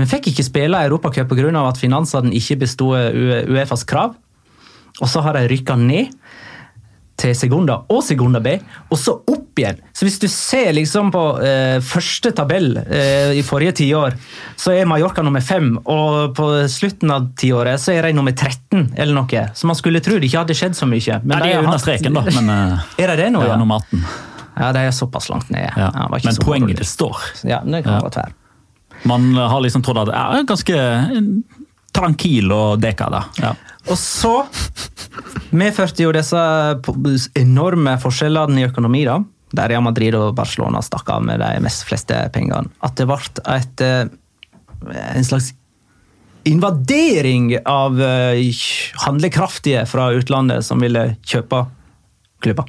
Men fikk ikke spille Europacup pga. at finansene ikke besto Uefas krav. Og så har de rykka ned til Segunda og Segunda B, og så opp igjen. Så hvis du ser liksom på eh, første tabell eh, i forrige tiår, så er Mallorca nummer fem, og på slutten av tiåret så er de nummer 13, eller noe. Så man skulle tro det ikke hadde skjedd så mye. Nei, de er under streken, da. Men, eh, <laughs> er de det nå, ja, ja? nummer 18. Ja, det er såpass langt ned. Ja. Ja, Men poenget det står. Ja, det kan Ja. godt være. Man har liksom trodd at det er ganske tranquil og dekada. Ja. Og så medførte jo disse enorme forskjellene i økonomi, da, der Real Madrid og Barcelona stakk av med de mest fleste pengene, at det ble et, eh, en slags invadering av eh, handlekraftige fra utlandet som ville kjøpe klubber.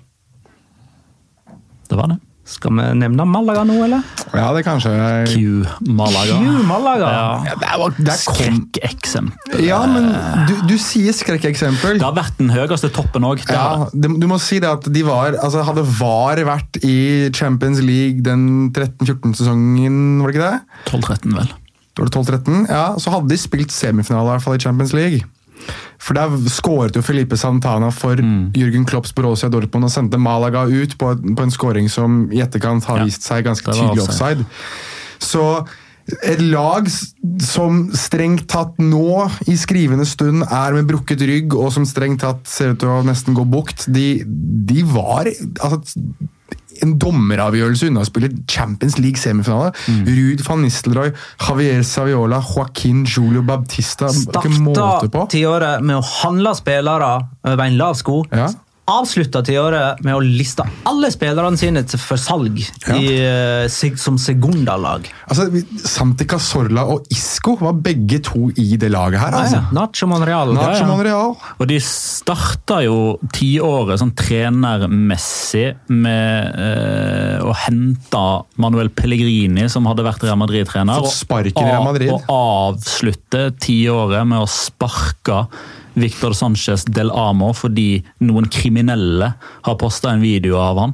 Det var det. Skal vi nevne Malaga nå, eller? Ja, det kanskje Q Malaga. Q Malaga. Ja. Ja, kom... Skrekkeksempel. Ja, men du, du sier skrekkeksempel. Det har vært den høyeste toppen òg. Ja, du må si det at de var, altså Hadde VAR vært i Champions League den 13-14-sesongen, var det ikke det? 12-13, vel. Var det 12-13? Ja, Så hadde de spilt semifinale i hvert fall i Champions League. For der skåret jo Felipe Santana for Jürgen Klopps Borussia Dortmund og sendte Malaga ut på, på en skåring som i etterkant har vist seg ganske tydelig offside. offside. Så et lag som strengt tatt nå, i skrivende stund, er med brukket rygg, og som strengt tatt ser ut til å nesten gå bukt, de, de var altså, en dommeravgjørelse unna å spille Champions League-semifinale. Mm. Ruud van Nistelrooy, Javier Saviola, Joaquin Julio Baptista Starta tiåret med å handle spillere over en lav sko. Ja. Avslutta tiåret med å liste alle spillerne sine for salg Ja. i, eh, som segundalag. Altså, Santi Casorla og Isco var begge to i det laget her. Altså. ja. Nacho Monreal. Nacho Ja, ja. Og de starta jo tiåret sånn trenermessig med eh, å hente Manuel Pellegrini, som hadde vært Real Madrid-trener. Og Madrid. Og avslutte tiåret med å sparke Victor Sanchez del Amo fordi noen kriminelle har posta en video av han.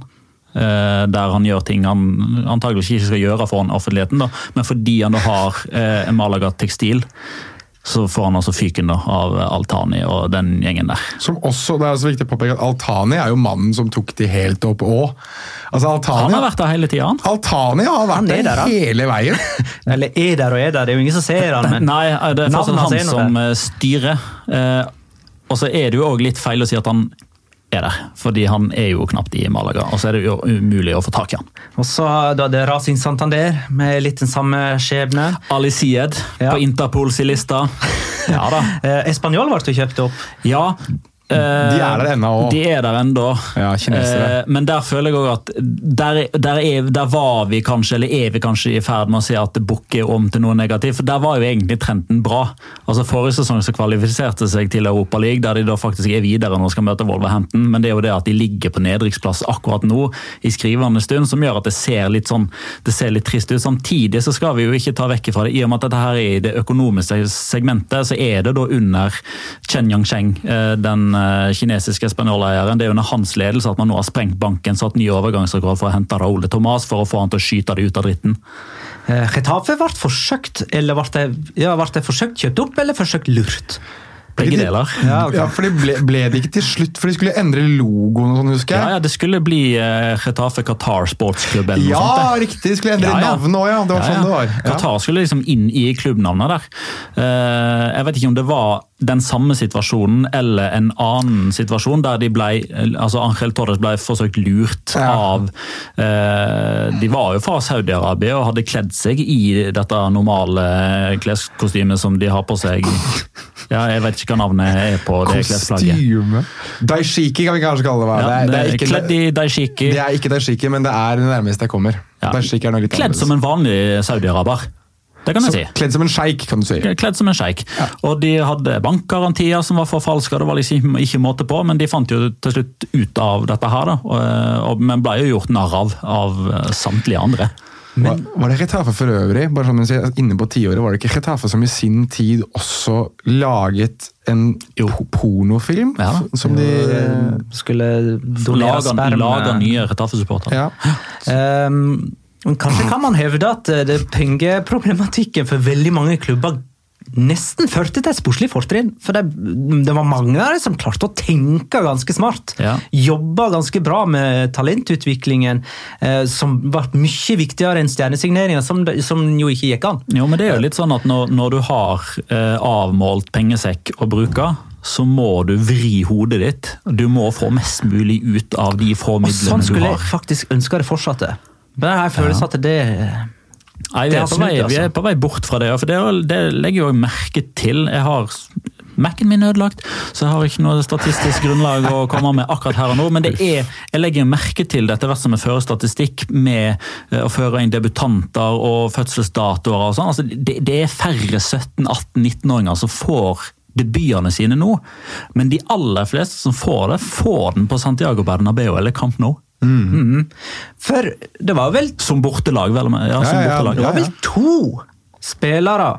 eh, Der han gjør ting han antagelig ikke skal gjøre foran offentligheten, da, men fordi han da har eh, en Malaga tekstil, så får han altså fyken da, av Altani og den gjengen der. Som også, det er så viktig å påpeke at Altani er jo mannen som tok de helt opp òg. Altså, Han har vært der hele tida, han. Altani har vært Han er der der, hele veien. <laughs> Eller er der og er der, det er jo ingen som ser han. Men <laughs> Nei, det er fortsatt han som eh, styrer. Eh, og så er det jo òg litt feil å si at han er der, fordi han er jo knapt i Malaga. Og så er det jo umulig å få tak i han. Og så Du hadde Rasin Santander med litt den samme skjebne. Ali Sied Ja. på Interpols i lista. <laughs> Ja da. Español Espanol ble du kjøpt opp. Ja. Eh, De er der ennå. De er der ennå. Ja, kinesere. Eh, men der føler jeg òg at der, der, er, der var vi kanskje, eller er vi kanskje i ferd med å si at det bukker om til noe negativt. For der var jo egentlig trenden bra. Altså Forrige sesong så kvalifiserte seg til Europa League, der de da faktisk er videre når de skal møte Wolverhampton. Men det er jo det at de ligger på nedrykksplass akkurat nå, i skrivende stund, som gjør at det ser litt sånn, det ser litt trist ut. Samtidig så skal vi jo ikke ta vekk fra det. I og med at dette her er i det økonomiske segmentet, så er det da under Chen Yang-Cheng, den eh, kinesiske spanjoleieren. Det er under hans ledelse at man nå har sprengt banken, satt ny overgangsrekord for å hente Raúl de Tomàs for å få han til å skyte det ut av dritten. Eh, Getafe ble forsøkt eller ble det, ja, ble det forsøkt kjøpt opp eller forsøkt lurt? Begge deler. Ja, okay. Ja, for det ble, ble det ikke til slutt, for de skulle endre logoen og sånn, husker jeg. ja, Det skulle bli uh, Getafe Qatar Sportsklubb eller noe sånt. Ja, riktig! De skulle endre Ja, ja. navn òg, ja. Det var Ja, sånn ja. det var. Ja. Qatar skulle liksom inn i klubbnavnet der. Uh, jeg vet ikke om det var den samme situasjonen eller en annen situasjon der de ble, altså Angel Torres ble forsøkt lurt Ja. av eh, De var jo fra Saudi-Arabia og hadde kledd seg i dette normale kleskostymet som de har på seg. Ja, Jeg vet ikke hva navnet er på det klesplagget. Kostyme. Daishiki kan vi kanskje kalle det. Ja, det, det, er ikke, kledd i daishiki. det er ikke daishiki, men det er det nærmeste jeg kommer. Ja. Er Kledd som en vanlig saudi-araber. Det kan jeg si. Kledd som en sjeik, kan du si. Kledd som en sjeik. Og de hadde bankgarantier som var forfalska, det var liksom ikke måte på, men de fant jo til slutt ut av dette her, da. Og, og, men ble jo gjort narr av av eh, samtlige andre. var, var det Retafe for øvrig? bare sånn sier, si, Inne på tiåret, var det ikke Retafe som i sin tid også laget en jo. pornofilm? Ja. Som de Eh, Skulle donere sperma. sperm. laga nye Retafe-supportere. ja. Ehm, men kanskje kan man hevde at eh, det pengeproblematikken for veldig mange klubber nesten førte til et sportslig fortrinn. For det, det var mange der som klarte å tenke ganske smart. Ja. Jobba ganske bra med talentutviklingen, eh, som ble mye viktigere enn stjernesigneringer, som, som jo ikke gikk an. Jo, men det er jo litt sånn at når, når du har eh, avmålt pengesekk å bruke, så må du vri hodet ditt. Du må få mest mulig ut av de få midlene sånn du skulle jeg faktisk ønske det fortsatte. Men jeg føler ja. at det Nei, vi er, har vei, altså. vi er altså. på vei bort fra det. for Det, det legger jeg merke til. Jeg har Mac-en min ødelagt, så jeg har ikke noe statistisk grunnlag å komme med akkurat her og nå. Men det er, jeg legger merke til det etter hvert som jeg fører statistikk med eh, å føre inn debutanter og fødselsdatoer og sånn. Altså, det, det er færre 17-18-19-åringer som får debutene sine nå. Men de aller fleste som får det, får den på Santiago Bernabeu eller Camp Nou. For det var vel Som bortelag, vel. Ja, som Ja, ja, bortelag. Det var vel to spillere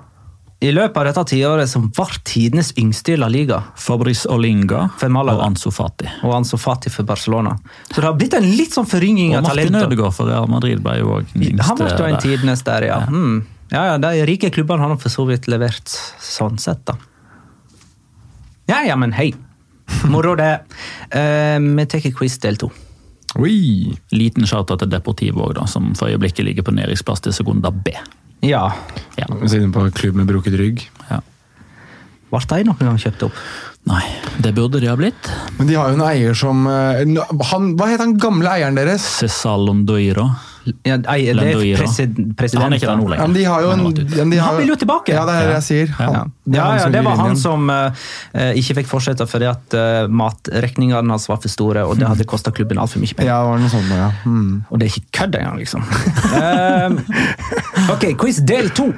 i løpet av dette tiåret som var tidenes yngste i La Liga. Fabrice Olinga For og Ansu Fati. Og Ansu Fati for Barcelona. Så det har blitt en litt sånn forringing Og Martin. Ødegaard for Real Madrid ble jo òg yngste. Han ble jo en der. tidenes der, ja. Mm. Ja, ja, De rike klubbene har nå for så vidt levert sånn sett, da. Ja, ja, men hei. Moro, det. vi vi tar quiz del to. Oi! Liten shout-out til Deportivo òg, som for øyeblikket ligger på nedrykksplass til Segunda B. Ja. Ja. Siden på klubb med brukket rygg. Ja. Ble de noen gang kjøpt opp? Nei, det burde de ha blitt. Men de har jo en eier som eh, han, Hva het han gamle eieren deres? Cesal Londoiro. Ja, ei, det er Lendoiro. president. Han er ikke der nå lenger. men de har jo en, Han vil jo tilbake. Ja, det er det jeg sier. Han, Ja, det, ja, ja, det var han som uh, ikke fikk fortsette fordi at uh, matregningene hans var for store, og det hadde kosta klubben altfor mye penger. Ja, det var noe sånt, ja. Mm. Og det er ikke kødd engang, liksom. Ehm, <laughs> ok, quiz del to.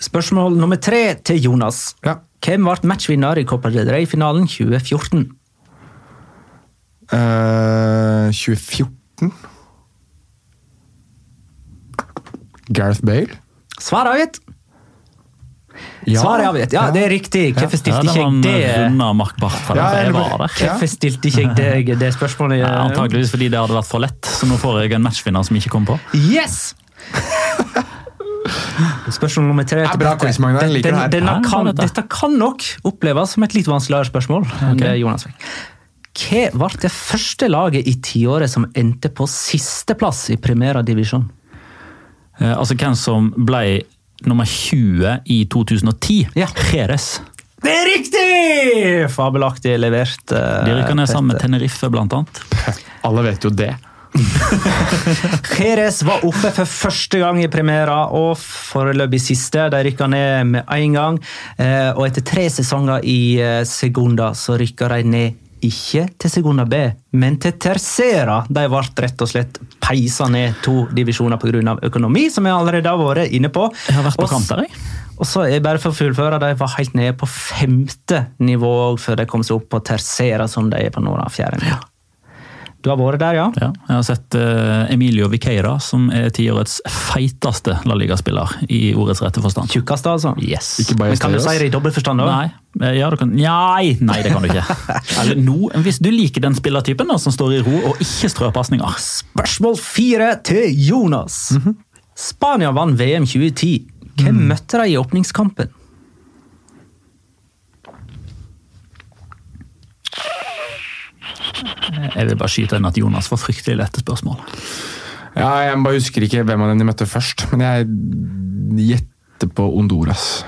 Spørsmål nummer tre til Jonas. Ja. Hvem ble matchvinner i Copa del Rey-finalen 2014? Uh, 2014? Gareth Bale? Svar avgitt! Ja. Svar er avgitt. Ja, det er riktig. Hvorfor stilte ikke jeg det? det, Ja, jeg. Hvorfor stilte ikke jeg deg det spørsmålet? Ja, antageligvis fordi det hadde vært for lett, så nå får jeg en matchvinner som ikke kom på. Yes! Spørsmål nummer tre. er bra quiz, Magnar. Liker det her. Den- denne kan, dette. kan nok oppleves som et litt vanskeligere spørsmål. Okay. Jonas. Hva ble det første laget i tiåret som endte på sisteplass i Primera divisjon? Eh, altså hvem som ble nummer 20 i 2010. Ja. Jerez. Det er riktig! Fabelaktig levert. eh, De rykker ned sammen med Tenerife, blant annet. Alle vet jo det. <laughs> Jerez var oppe for første gang i premiera, og foreløpig siste. De rykka ned med én gang. Eh, Og etter tre sesonger i eh, Segunda så rykka de ned ikke til Segunda B, men til Tercera. De ble rett og slett peisa ned to divisjoner pga. økonomi, som jeg allerede har vært inne på. Jeg har vært på kamp der, jeg. Og så er bare for å fullføre, De var helt nede på femte nivå før de kom seg opp på Tercera, som de er på nå, da, fjerde nivå. Du har vært der, ja? Ja, jeg har sett uh, Emilio Viqueira, som er tiårets feiteste La Liga-spiller i ordets rette forstand. Tjukkeste, altså? Yes. Ikke Men kan du si det i dobbeltforstand òg? Nei, eh, ja, kan, nei, nei, det kan du ikke. <laughs> Eller no, hvis du liker den spillertypen da, som står i ro og ikke strør pasninger. Spørsmål fire til Jonas. Spania vant VM 2010. Hvem møtte de i åpningskampen? Jeg vil bare skyte inn at Jonas får fryktelig lette spørsmål. Ja, jeg bare husker ikke hvem av dem de møtte først, men jeg gjetter på Honduras.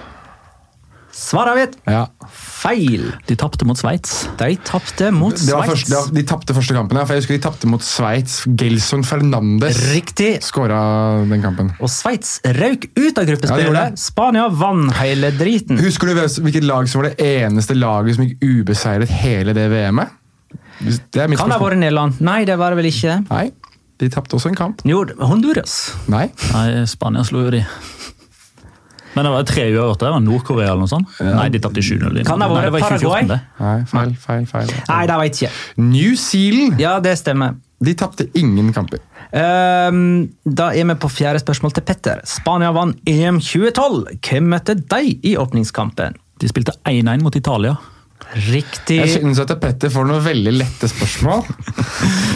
Svaret avgitt. Ja. Feil. De tapte mot Sveits. De tapte mot Sveits. de tapte første kampen, ja, for jeg husker de tapte mot Sveits. Gelson Fernandes Riktig. skåra den kampen. Og Sveits røyk ut av Ja, gruppespillet. Ja. Spania vant hele driten. Husker du hvilket lag som var det eneste laget som gikk ubeseiret hele det VM-et? Det er mitt Kan det ha vært Nederland? Nei, det var det vel ikke. Nei, de tapte også en kamp. Jo, Honduras. Nei. Nei, Spania slo jo de. Men det var tre uavgjorte. Det var Nord-Korea eller noe sånt. Nei, de tapte 7-0. Kan det ha vært var i 2014, Paraguay? det. Nei, feil, feil, feil. Nei, det vet jeg ikke. New Zealand Ja, det stemmer. de tapte ingen kamper. Um, da er vi på fjerde spørsmål til Petter. Spania vant EM 2012. Hvem møtte de i åpningskampen? De spilte 1-1 mot Italia. Riktig. Jeg synes at Petter får noen veldig lette spørsmål.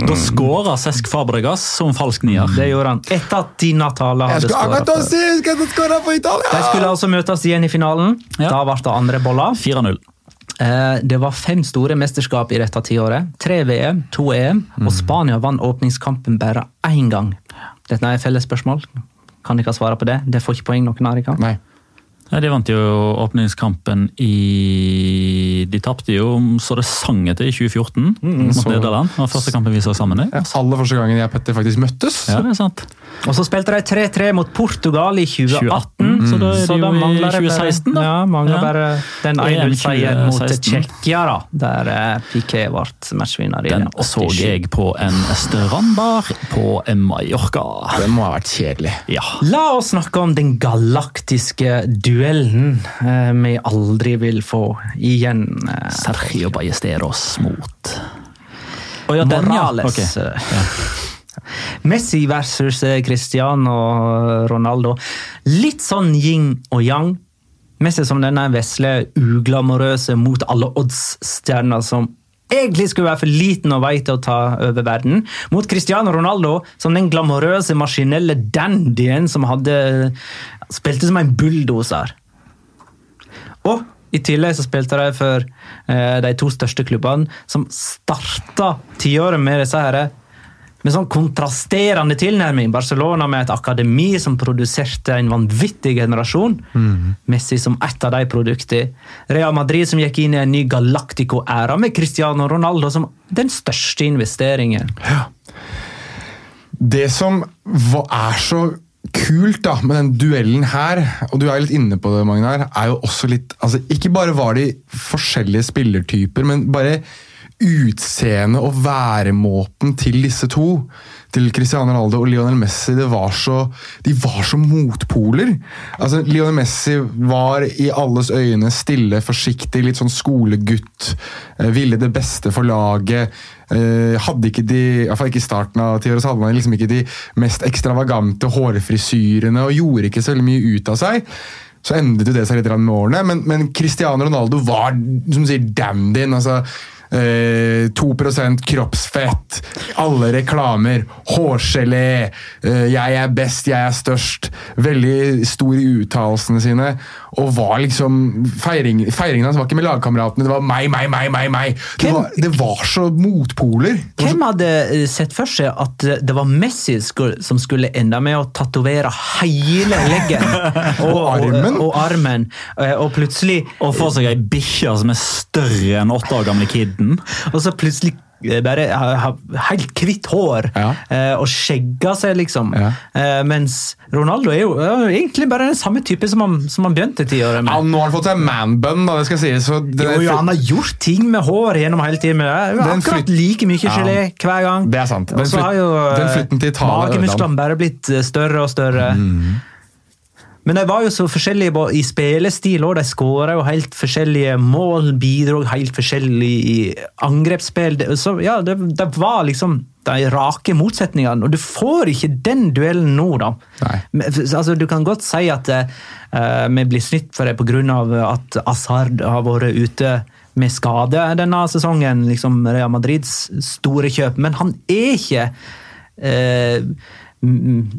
Da skåra Sesk Fabregas som falsk nier. Det gjorde han. Etter at Di Natale hadde skåra. De skulle altså møtes igjen i finalen. Ja. Da ble det andre boller. 4-0. Eh, Det var fem store mesterskap i dette tiåret. Tre VM, to EM, og Spania vant åpningskampen bare én gang. Dette er et fellesspørsmål. Kan dere svare på det? Det får ikke poeng noen av dere. Ja, de vant jo åpningskampen i De tapte jo så det sang etter i 2014 mot så- Nederland. Det var første kampen vi så sammen i. Ja, aller første gangen jeg og Petter faktisk møttes. Ja, det er sant. Og så spilte de 3-3 mot Portugal i 2018. 2018, så da er Så de jo i mangler det 2016 da. Ja, mangler Ja. bare den EM 1-0-seieren mot 2016. Tsjekkia, da, der Piquet Piqué ble matchvinner. i Den det så jeg på en strandbar på Mallorca. Det må ha vært kjedelig. Ja. La oss snakke om den galaktiske duellen eh, vi aldri vil få igjen. eh, Sergio Ballesteros mot oh, ja, ja. Morales. Ok. <laughs> Messi versus eh, Cristiano Ronaldo. Litt sånn yin og yang. Messi som denne vesle, uglamorøse, mot alle odds-stjerna som egentlig skulle være for liten og vei til å ta over verden. Mot Cristiano Ronaldo som den glamorøse, maskinelle dandyen som hadde spilte som en bulldoser. Og i tillegg så spilte de for eh, de to største klubbene, som starta tiåret med disse her, med sånn kontrasterende tilnærming. Barcelona med et akademi som produserte en vanvittig generasjon. Messi som ett av de produktene. Real Madrid som gikk inn i en ny Galactico-æra med Cristiano Ronaldo som den største investeringen. Det som er så kult da, med den duellen her, og du er litt inne på det, Magnar, er jo også litt altså, Ikke bare var de forskjellige spillertyper, men bare utseendet og væremåten til disse to, til Cristiano Ronaldo og Lionel Messi, det var så, de var så motpoler. Altså, Lionel Messi var i alles øyne stille, forsiktig, litt sånn skolegutt. eh, Ville det beste for laget. eh, Hadde ikke de, i hvert fall ikke i starten av tiåret, hadde han liksom ikke de mest ekstravagante hårfrisyrene og gjorde ikke så veldig mye ut av seg. Så endret jo det seg litt med årene, men, men Cristiano Ronaldo var som du sier, dandyen. altså Eh, 2% kroppsfett, alle reklamer, hårgelé, eh, 'jeg er best, jeg er størst'. Veldig stor i uttalelsene sine. Og var liksom feiring, Feiringen hans var ikke med lagkameratene, det var meg, meg, meg, meg. meg. Det, var, det var så motpoler. Hvem hadde eh, sett for seg at eh, det var Messi som skulle ende med å tatovere hele leggen? <laughs> Og armen. Og, og armen. Og plutselig Og få seg ei bikkje som er større enn åtte år gamle kiden. Og så plutselig eh, bare ha, ha helt hvitt hår Ja. eh, og skjegga seg, liksom. Ja. Eh, mens Ronaldo er jo eh, egentlig bare den samme type som han, som han begynte tiåret Ja, nå har han fått seg manbun, da, det skal sies. Jo, jo, han har gjort ting med hår gjennom hele tiden. Men det er akkurat like mye Ja. hver gang. Det er sant. Den har jo eh, den flytten til Italia magemusklene bare blitt eh, større og større. Men de var jo så forskjellige i spillestil, og de skåra jo helt forskjellige mål, bidro helt forskjellig i angrepsspill. Så ja, det, det var liksom de rake motsetningene, og du får ikke den duellen nå, da. Men, Altså, du kan godt si at uh, vi blir snytt for det pga. at Asard har vært ute med skade denne sesongen, liksom Real Madrids store kjøp, men han er ikke mm,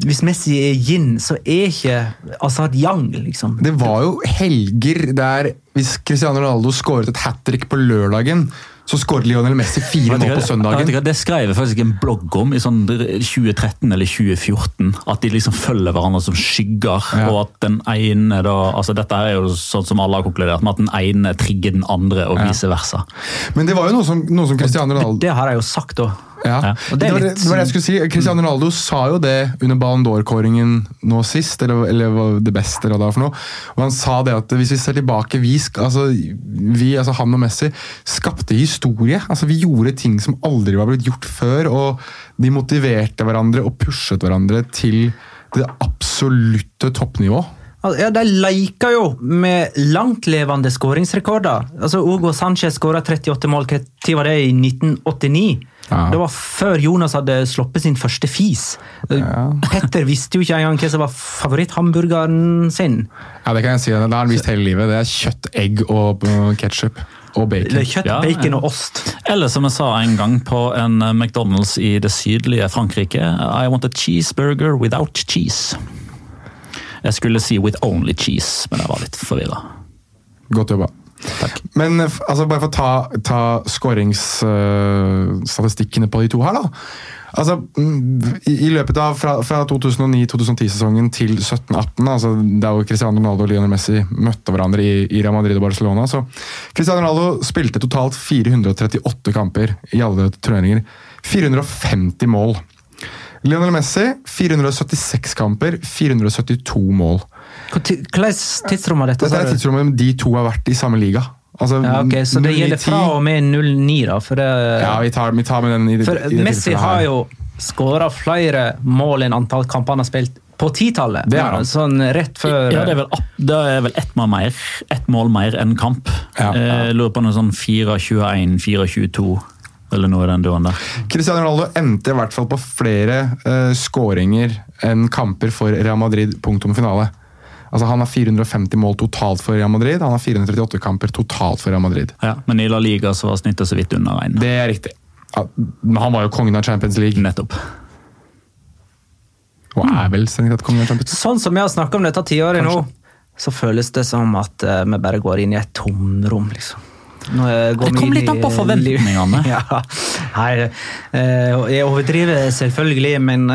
Hvis Messi er yin, så er ikke Asaad yang, liksom. Det var jo helger der hvis Cristiano Ronaldo skåret et hat trick på lørdagen, så skåret Lionel Messi fire mål på søndagen. Det skrev jeg faktisk en blogg om i sånn 2013 eller 2014. At de liksom følger hverandre som skygger. Ja. og at den ene da, altså Dette er jo sånn som alle har konkludert med, at den ene trigger den andre, og vice versa. Men det var jo noe som, noe som Cristiano Ronaldo Det har jeg jo sagt, da. Ja. Ja. Og det Det, er var, det, litt- det var det jeg skulle si. Cristiano Ronaldo sa jo det under Ballon d'Or-kåringen nå sist, eller, eller hva det beste eller hva det var for noe. Og han sa det at hvis vi ser tilbake, vi, altså, vi altså han og Messi skapte historie. Altså Vi gjorde ting som aldri var blitt gjort før, og de motiverte hverandre og pushet hverandre til det absolutte toppnivå. Ja, De leker jo med langtlevende skåringsrekorder. Altså, Hugo Sanchez skåra 38 mål. Når var det? I 1989? Ja. Det var før Jonas hadde sluppet sin første fis. Petter visste jo ikke engang hva som var favoritthamburgeren sin. Ja, Det kan jeg si. Det har han visst hele livet. Det er kjøtt, egg og ketsjup. Og Det bacon. er kjøtt, Ja, bacon og ost. Eller som jeg sa en gang på en eh, McDonald's i det sydlige Frankrike. I want a cheeseburger without cheese. Jeg skulle si with only cheese, men jeg var litt forvirra. Godt jobba. Men eh, altså, bare for å ta, ta skåringsstatistikkene på de to her, da. Altså, mm, i, I løpet av fra, fra 2009-2010-sesongen til 17-18, altså da Cristiano Ronaldo og Lionel Messi møtte hverandre i, i Real Madrid og Barcelona så Cristiano Ronaldo spilte totalt 438 kamper i alle turneringer. 450 mål. Lionel Messi 476 kamper, 472 mål. Hvilket tidsrom var dette? Dette er tidsrommet de to har vært i samme liga. Altså, Ja, okay, Så det gjelder fra og med 09, da? For, det, Ja, vi tar, vi tar med den i, det- for i det Messi har jo skåra flere mål enn antall kamper han har spilt på titallet. Det han. Sånn rett før Ja, det er vel, det er vel ett mål mer, ett mål mer enn kamp. Ja. Jeg lurer på noe sånn 4-21, 4-22 eller noe i den duoen der. Cristiano Ronaldo endte i hvert fall på flere uh, skåringer enn kamper for Real Madrid. Punktum finale. Altså Han har 450 mål totalt for Real Madrid. Han har 438 kamper totalt for Real Madrid. Ja, men i La Liga så var snittet så vidt under én. Det er riktig. Ja, men han var jo kongen av Champions League. Nettopp. Og er vel strengt tatt kongen av Champions League. Sånn som vi har snakka om dette tiåret nå, så føles det som at eh, vi bare går inn i et tomrom, liksom. Eh, går Det kom litt an på forventningene. <laughs> Ja. Nei, eh, jeg overdriver selvfølgelig, men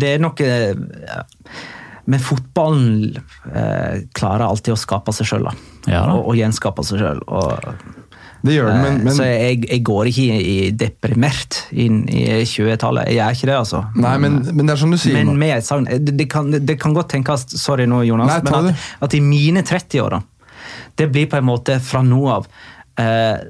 det er noe. Men fotballen eh, klarer alltid å skape seg sjøl, Ja da. og, og gjenskape seg sjøl. Det gjør den, men, Så jeg, jeg går ikke i, i deprimert inn i 20-tallet. Jeg gjør ikke det, altså. nei, men, men det er som du sier. Men med et savn det, det, kan, det kan godt tenkes Sorry nå, Jonas. Nei, men at, at i mine 30-år, da, det blir på en måte fra nå av eh,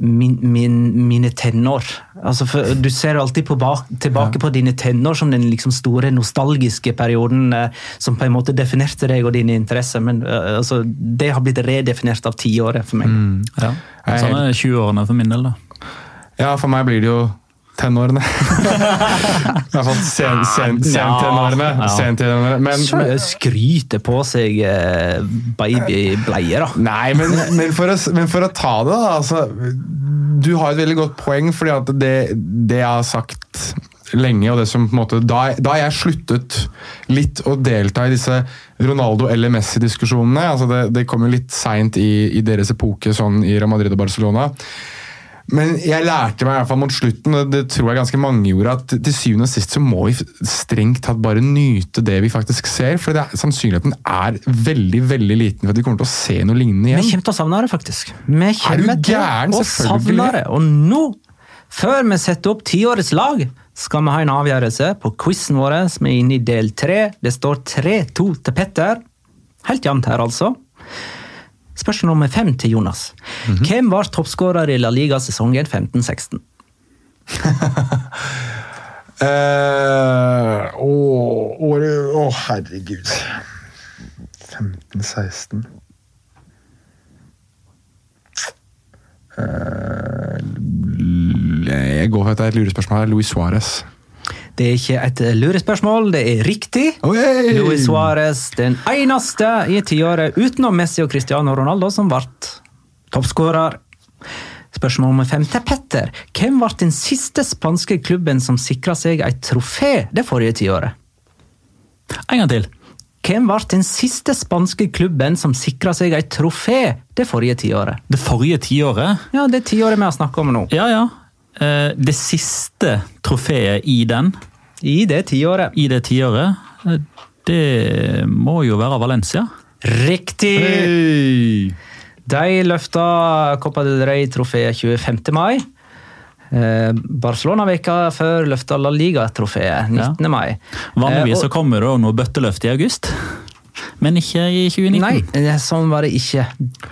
min, min, mine tenår. Altså, for, du ser alltid på bak, tilbake på dine tenår som den liksom store nostalgiske perioden eh, som på en måte definerte deg og dine interesser. Men eh, altså, det har blitt redefinert av tiåret for meg. Ja. Er Sånn er 20-årene for min del, da. Ja, for meg blir det jo tenårene. I hvert fall sen, sen, sentenårene. Ja. Sentenårene. Men, men, skryter på seg eh, babybleier, da. Nei, men, men, for å, men for å ta det, da. Altså, du har et veldig godt poeng, fordi at det, det jeg har sagt lenge, og det som på en måte, da, da jeg sluttet litt å delta i disse Ronaldo- eller Messi-diskusjonene altså det, det kom jo litt seint i, i deres epoke sånn i Real Madrid og Barcelona. Men jeg lærte meg i hvert fall mot slutten, og det tror jeg ganske mange gjorde, at til syvende og sist så må vi strengt tatt bare nyte det vi faktisk ser. For det er, sannsynligheten er veldig veldig liten for at vi kommer til å se noe lignende igjen. Vi kommer til å savne det, faktisk. Vi kommer til gæren? å savne det. Og nå, før vi setter opp tiårets lag, skal vi ha en avgjørelse på quizen vår. som er inne i del tre. Det står 3-2 til Petter. Helt jevnt her, altså. Spørsmål nummer fem til Jonas. Mhm. Hvem var toppskårer i La Liga sesongen 15-16? <laughs> Eh, å, Å, herregud. 15-16 Eh, Jeg går for et lurespørsmål her. Luis Suárez. Det er ikke et lurespørsmål, det er riktig. Oi! Luis Suárez, den eneste i tiåret utenom Messi og Cristiano Ronaldo som ble toppskårer. Spørsmål nummer fem til Petter. Hvem ble den siste spanske klubben som sikra seg et trofé det forrige tiåret? En gang til. hvem ble den siste spanske klubben som sikra seg et trofé det forrige tiåret? Det forrige tiåret Ja, det tiåret vi har snakka om nå. Ja, ja. Eh, Det siste trofeet i den, I det tiåret. i det tiåret, eh, det må jo være Valencia. Riktig! Hey. De løfta Copa del Rey-trofeet 25. mai. Eh, Barcelona veka før løfta La Liga-trofeet 19. mai. Vanligvis så kommer det noe bøtteløft i august, men ikke i 2019. Nei, eh, sånn var det ikke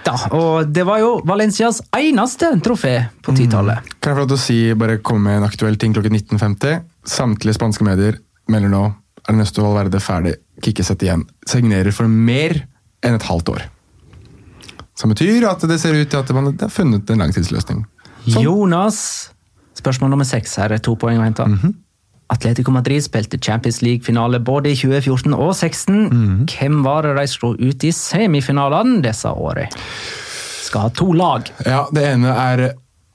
da. Og det var jo Valencias eneste trofé på titallet. Kan jeg få lov til å si, bare komme med en aktuell ting klokken 19.50? Samtlige spanske medier melder nå Ernesto Valverde ferdig, kickesett igjen. Signerer for mer enn et halvt år. Som betyr at det ser ut til at man har funnet en langtidsløsning. Sånn. Jonas, spørsmål nummer seks. Her er to poeng å hente. Mhm. Atletico Madrid spilte Champions League-finale både i 2014 og 2016. Mhm. Hvem var det de slo ut i semifinalene disse årene? Skal ha to lag. Ja, det ene er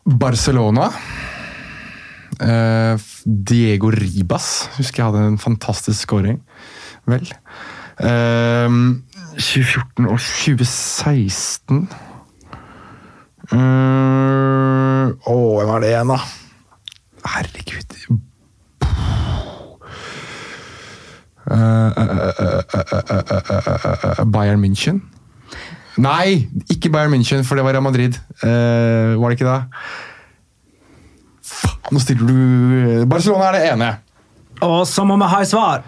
Barcelona. Eh, Diego Ribas husker jeg hadde en fantastisk scoring. Vel. Eh, 2014 og 2016 Eh, Å, hvem er det igjen, da? Herregud. Bayern München? Nei, ikke Bayern München, for det var Real Madrid. Uh, var det ikke det? Nå stiller du Barcelona er det ene. Og så må vi ha et svar!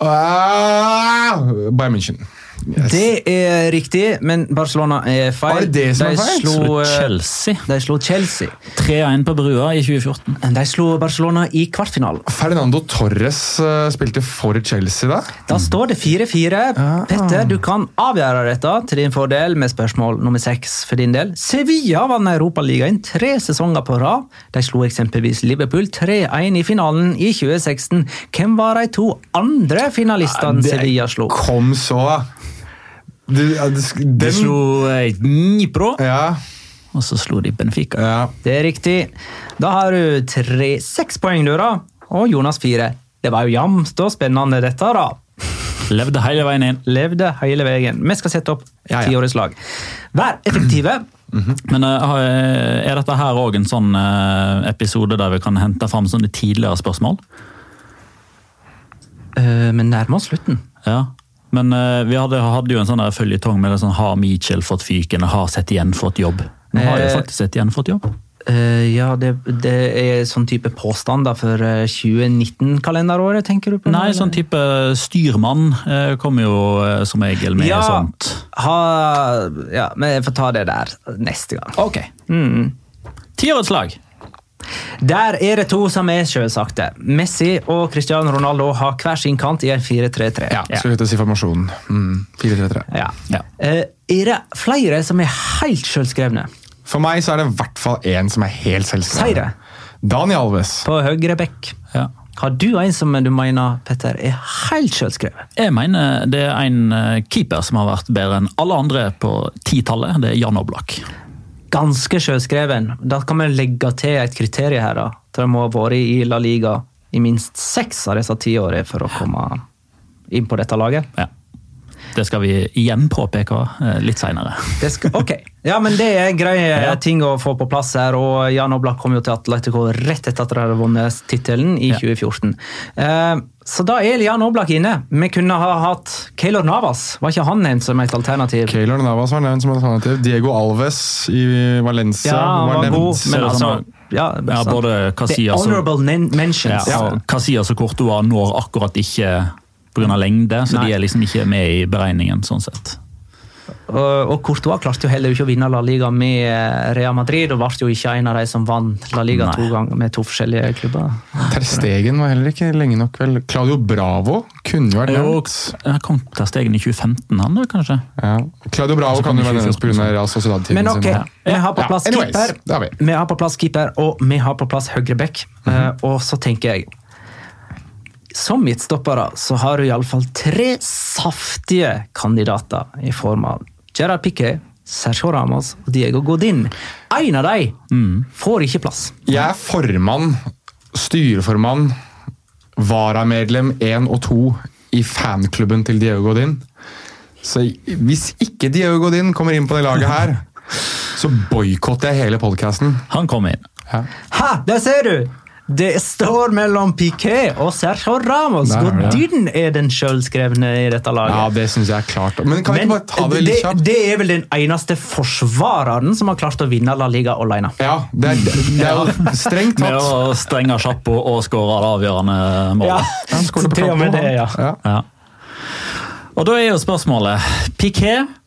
Uh, Bayern München. Yes. Det er riktig, men Barcelona er feil. Er det det som de var feil? Slo, Slo eh, Chelsea. de slo Chelsea. 3-1 på brua i 2014. De slo Barcelona i kvartfinalen. Fernando Torres eh, spilte for Chelsea da. Da står det 4-4. Petter, du kan avgjøre dette til din fordel med spørsmål nummer seks for din del. Sevilla vant Europaligaen tre sesonger på rad. De slo eksempelvis Liverpool 3-1 i finalen i 2016. Hvem var de to andre finalistene ja, Sevilla slo? Kom så. Du, ja, du De slo eh, Dnipro, ja, og så slo de Benfica. ja. Det er riktig. Da har du tre, seks poeng, du, da. Og Jonas fire. Det var jo jevnt og spennende, dette, da. Levde hele veien inn. Levde hele veien. Vi skal sette opp et Ja, tiårslag. Vær effektive. Men eh, har- er dette her òg en sånn eh, episode der vi kan hente fram sånne tidligere spørsmål? Uh, men nærmer oss slutten. Ja. Men uh, vi hadde, hadde jo en sånn føljetong med det sånn Har Mitchell fått fyken? Har sett igjen fått jobb? Nå har jo Eh, faktisk sett igjen fått jobb. Uh, ja, det, det er sånn type påstander for eh, 2019-kalenderåret, tenker du på? Nei, eller? sånn type styrmann uh, kommer jo uh, som regel med Ja. sånt. Ha, ja, men jeg får ta det der neste gang. Ok. Tiårets lag. Der er det to som er sjølsagte. Messi og Cristiano Ronaldo har hver sin kant i en 4-3-3. ja skulle hete formasjonen. Mm, 4-3-3. Ja. Ja. Eh, er det flere som er helt sjølskrevne? For meg så er det i hvert fall én som er helt selvskreven. Daniel Alves. På høyre bekk. Ja. Har du en som du mener Petter, er helt sjølskrevet? Jeg mener det er en eh, keeper som har vært bedre enn alle andre på titallet. Det er Jan Oblak. Ganske sjølskreven. Da kan vi legge til et kriterium her. da. Det må ha vært i La Liga i minst seks av disse ti årene for å komme inn på dette laget. Ja. Det skal vi igjen påpeke eh, litt seinere. Ok, ja, men det er greie <laughs> Ja. ting å få på plass her. og Jan Oblak kom jo til Atletico rett etter at de hadde vunnet tittelen i Ja. 2014. Eh, så da er Jan Oblak inne. Vi kunne ha hatt Keylor Navas. Var ikke han nevnt som et alternativ? Keylor Navas var nevnt som alternativ. Diego Alves i Valencia Ja, han var nevnt. god, men altså ja, Ja, både Casillas og, honorable mentions. ja, og Casillas og Courtois når akkurat ikke pga. lengde, så Nei. de er liksom ikke med i beregningen. sånn sett. Og, Courtois klarte jo heller ikke å vinne La Liga med eh, Real Madrid, og ble jo ikke en av de som vant La Liga Nei. to ganger med to forskjellige klubber. Ter Stegen var heller ikke lenge nok, vel. Claudio Bravo kunne jo vært nevnt. jeg kom til stegen i 2015, han da, kanskje? Ja. Claudio Bravo kan jo være nevnt 2014, pga. Real Sociedad-tiden Men ok, sin. vi har på Ja, plass anyways, keeper, vi. vi har på plass keeper, og vi har på plass høyre back. Eh, og så tenker jeg Som midtstoppere så har du iallfall tre saftige kandidater i form av Gerard Piqué, Sergio Ramos og Diego Godin. En av dem får ikke plass. Jeg er formann, styreformann, varamedlem 1 og 2 i fanklubben til Diego Godin. Så hvis ikke Diego Godin kommer inn på det laget her, så boikotter jeg hele podkasten. Han kom inn. Ja. Ha, der ser du! Det står mellom Piquet og Sergio Ramos. Hvor er er den sjølskrevne i dette laget. Ja, det synes jeg er klart. Men kan vi ikke bare ta det det, litt kjapt? det er vel den eneste forsvareren som har klart å vinne La Liga alene. Ja, det er, det er jo <laughs> strengt Med tatt. å stenge Sjappo og skåre det avgjørende målet. Ja, <laughs> til og med det, ja. Ja. Ja. Og da er jo spørsmålet Piquet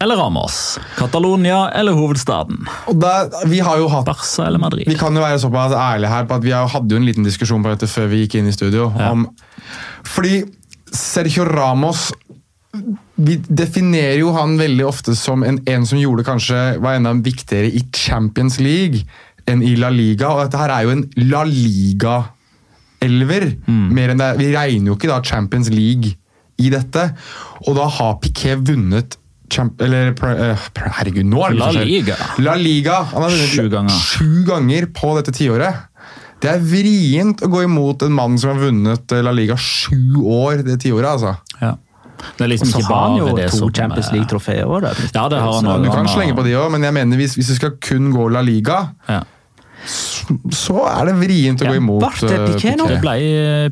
eller Ramos? Catalonia eller hovedstaden? Og der, vi har jo hatt Barca eller Madrid? Vi kan jo være såpass ærlige her på at vi hadde jo en liten diskusjon på dette før vi gikk inn i studio. Ja. Om, fordi Sergio Ramos Vi definerer jo han veldig ofte som en, en som gjorde kanskje var enda viktigere i Champions League enn i La Liga. Og dette her er jo en La Liga-elver. mer enn det. Vi regner jo ikke da Champions League i dette. Og da har Piquet vunnet Champ eller, eh, Herregud, nå er det La. Liga. La Liga. Han har vunnet Sju ganger. sju ganger på dette tiåret. Det er vrient å gå imot en mann som har vunnet eh, La Liga sju år det tiåret. altså. Ja. Det er liksom Så ikke har han bare jo det to som Champions League-trofeer òg. Ja, det har han Så du kan slenge på de òg, men jeg mener hvis, hvis du skal kun gå La Liga, Ja. Så er det vrient å Ja, gå imot Piqué. det eh, nå. Det ble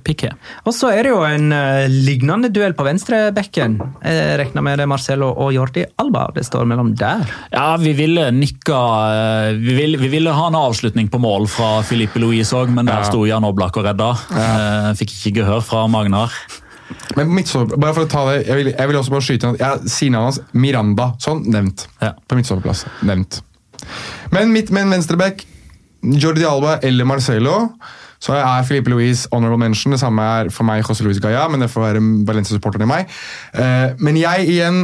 Piqué. Og så er det jo en uh, lignende duell på venstrebekken. Jeg regner med det Marcelo og Jordi Alba det står mellom der. Ja, vi ville nikka uh, Vi ville, vi ville ha en avslutning på mål fra Filippe Louise òg, men der Ja. sto Jan Oblak og redda. Eh, Fikk ikke gehør fra Magnar. Men midtstopper, bare for å ta det, jeg vil, jeg vil også bare skyte inn at jeg sier navnet hans Miranda. Sånn, nevnt. Ja. På midtstopperplass. Nevnt. Men midt med en venstreback, Jordi Alba eller Marcelo, så er Filipe Luis honorable mention. Det samme er for meg José Luis Gaya, men det får være Valencia-supporteren i meg. Eh, men jeg igjen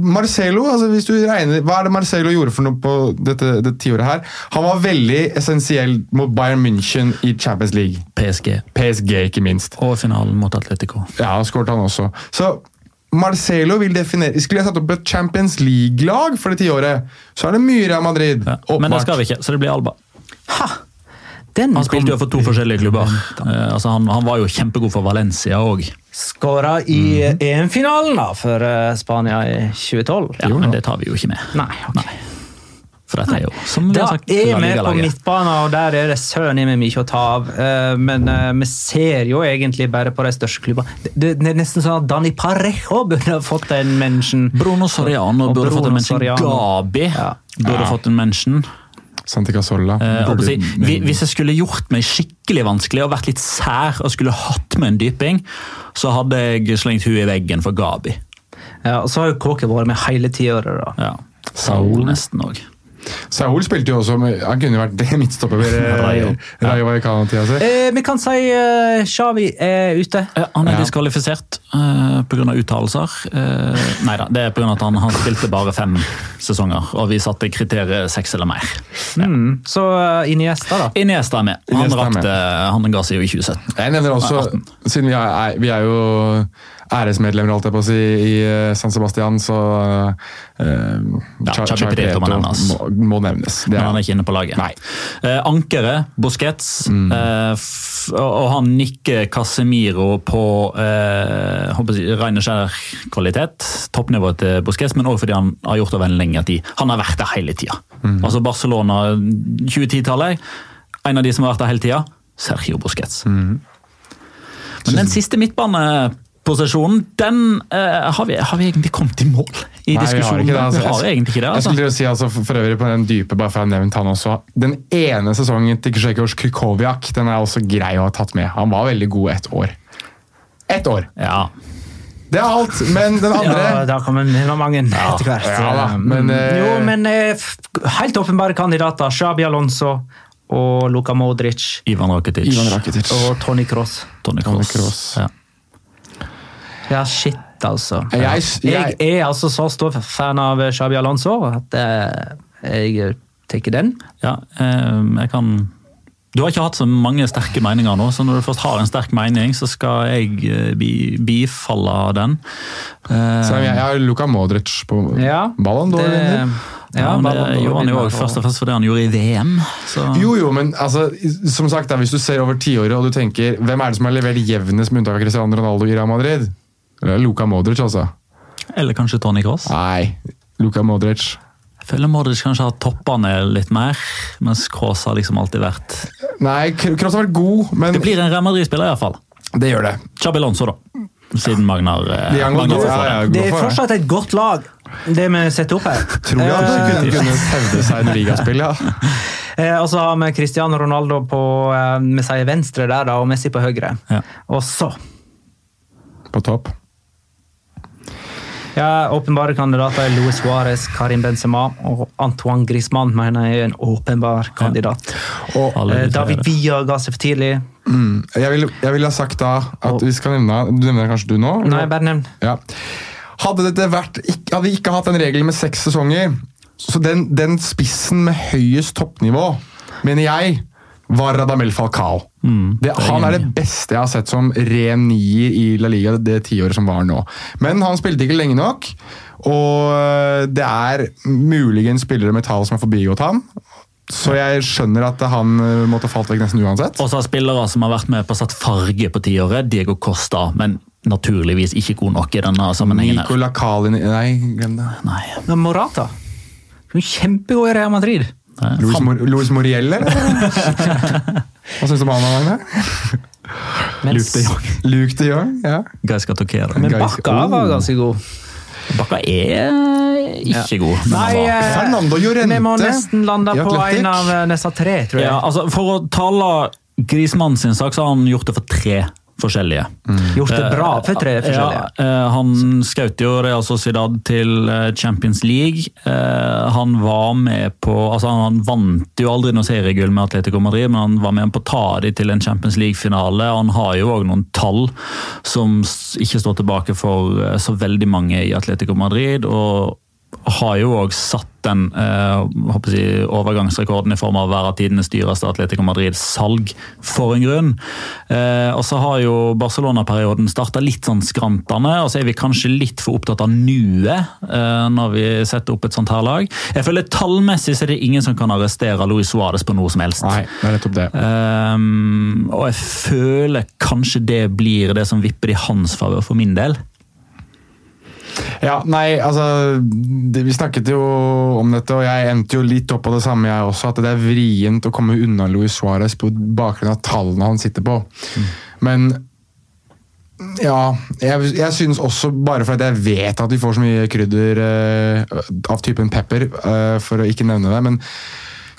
Marcelo, altså hvis du regner, hva er det Marcelo gjorde for noe på dette, dette tiåret her? Han var veldig essensiell mot Bayern München i Champions League. PSG. PSG, ikke minst. Og finalen mot Atletico. Ja, skåret han også. Så Marcelo vil definere Skulle jeg satt opp et Champions League-lag for det tiåret, så er det mye Real Madrid. Ja. Men det skal vi ikke, så det blir Alba. Ha! Den Han spilte jo for to forskjellige klubber. Eh, altså han, han var jo kjempegod for Valencia òg. Skåra i EM-finalen da, for eh, Spania i 2012. Ja, men det tar vi jo ikke med. Nei, ok. For dette er jo, som vi har sagt, er vi på midtbanen, og der er det søren meg mye å ta av. Eh, Men eh, vi ser jo egentlig bare på de største klubbene. Det, er nesten sånn at Dani Parejo burde ha fått en mention. Bruno Soriano burde Bruno fått en mention. Soriano. Gabi Ja. burde Ja. fått en mention. Santi Casolla. Eh, hvis jeg skulle gjort meg skikkelig vanskelig og vært litt sær og skulle hatt med en dyping, så hadde jeg slengt huet i veggen for Gabi. Ja, og så har jo Kåke vært med hele tiåret. Ja. Saul nesten òg. Saul spilte jo også med, Han kunne jo vært midtstopper ved <laughs> Rayo. Rayo Vallecano-tida si. Eh, vi kan si uh, Xavi er ute. Han er Ja. diskvalifisert uh, pga. uttalelser. Uh, nei da, det er pga. at han, han spilte bare fem sesonger, og vi satte kriteriet seks eller mer. Mm. Så uh, Iniesta, da. Iniesta er med. Han, Iniesta med. rakte, han ga seg jo i 2017. Jeg nevner også, 18. siden vi er, vi er jo æresmedlemmer holdt jeg på å si, i eh, San Sebastian, så uh, Ja, Xavi Prieto må nevnes. Må, må nevnes. Det Men han er er, ikke inne på laget. Nei. Uh, ankeret, Busquets, Mm. uh, og han nikker Casemiro på uh, og skjær kvalitet. Toppnivået til Busquets, men òg fordi han har gjort det over en lengre tid. Han har vært der hele tida. Mm. Altså Barcelona 2010-tallet, en av de som har vært der hele tida, Sergio Busquets. Mm. Men den siste midtbaneposisjonen, den uh, har, vi, har vi egentlig kommet i mål i Nei, vi har diskusjonen? Nei, det, altså. Vi har egentlig ikke det, Jeg altså. skulle til si, altså, for, for øvrig på den dype, bare for å ha nevnt han også. Den ene sesongen til Krzekos Krykowiak den er også grei å ha tatt med. Han var veldig god ett år. Ett år! Ja. Det er alt, men den <laughs> andre Ja, da kommer det mange etter hvert. ja da, men, uh, jo, men uh, helt åpenbare kandidater. Xabi Alonso og Luka Modric Ivan Rakitic. Ivan Rakitic. og Tony Cross. Tony Tony Cross. Kroos. Ja. Ja, shit, altså. Jeg- jeg- Jeg er altså så stor fan av Xabi Alonso at eh, jeg tar den. Ja, eh, jeg kan Du har ikke hatt så mange sterke meninger nå, så når du først har en sterk mening, så skal jeg eh, bifalle den. Eh, Så jeg, jeg har Luka Modric på Ja, Ballon d'Or. det- Ja, men Det gjorde han jo også først og fremst for det han gjorde i VM. Så. Jo, jo, men altså, som sagt, hvis du ser over tiåret og du tenker hvem er det som har levert jevnest med unntak av Cristiano Ronaldo i Real Madrid? Det er Luka Modric, altså. Eller kanskje Tony Cross. Nei, Luka Modric. Jeg føler Modric kanskje har toppa ned litt mer, mens Cross har liksom alltid vært Nei, Kroos har vært god, men Det blir en Real Madrid-spiller iallfall. det gjør det. Chabi Alonso, da. Siden Magnar, eh, De Magnar ja, ja, Det er fortsatt et godt lag, det vi setter opp her. Tror jeg at de kunne, kunne hevde seg i en ligaspill, ja. <laughs> Eh, og så har vi Cristiano Ronaldo på eh, vi sier venstre der, da, og Messi på høyre. Ja. Og så På topp. Ja, Åpenbare kandidater er Luis Suárez, Karim Benzema og Antoine Griezmann mener jeg er en åpenbar kandidat. Og Eh, David. Villa ga seg for tidlig. jeg ville jeg vil ha sagt da at vi skal nevne Du nevner det kanskje du nå? Nei, bare nevn. Ja. Hadde, dette vært, ikke- hadde vi ikke hatt den regelen med seks sesonger, så den, den spissen med høyest toppnivå, mener jeg, var Radamel Falcao. det, han er det beste jeg har sett som ren nier i La Liga det tiåret som var nå. Men han spilte ikke lenge nok, og det er muligens spillere med tall som har forbigått han. Så jeg skjønner at han eh, måtte falt vekk nesten uansett. Og så har spillere som har vært med på å satt farge på tiåret. Diego Costa, men naturligvis ikke god nok i denne sammenhengen. Nicola Kalin Nei, glem det. Nei. Morata. Kjempegod i Real Madrid. Luis, Mor Louis Moriel, eller? <laughs> Hva syns du om han, Magne? Luke de Jong. Luke de Jong? Ja. Gaiska Tokera. men Bakka Bakka var Oh. ganske god. Bakka er ikke god. Nei, eh, Fernando Llorente Vi må nesten lande på en av eh, disse tre, tror jeg. Ja, altså For å tale Grismannen sin sak, så har han gjort det for tre forskjellige. Gjort det bra for tre forskjellige. Ja, eh, han skjøt jo Real Sociedad til eh, Champions League. Eh, Han var med på altså Han vant jo aldri noe seriegull med Atletico Madrid, men han var med på å ta dem til en Champions League-finale. Han har jo òg noen tall som ikke står tilbake for eh, så veldig mange i Atletico Madrid. og har jo òg satt den eh, jeg, overgangsrekorden i form av å være tidenes dyreste Atletico Madrid-salg for en grunn. Eh, og så har jo Barcelona-perioden starta litt sånn skrantende, og så er vi kanskje litt for opptatt av nuet eh, når vi setter opp et sånt her lag. Jeg føler Tallmessig så er det ingen som kan arrestere Luis Suárez på noe som helst. Nei, det er nettopp det. Um, og jeg føler kanskje det blir det som vipper i hans favør for min del. Ja, nei, altså det, Vi snakket jo om dette, og jeg endte jo litt opp på det samme, jeg også. At det er vrient å komme unna Luis Suárez på bakgrunn av tallene han sitter på. Men ja, jeg, jeg synes også, bare for at jeg vet at vi får så mye krydder uh, av typen pepper, uh, for å ikke nevne det, men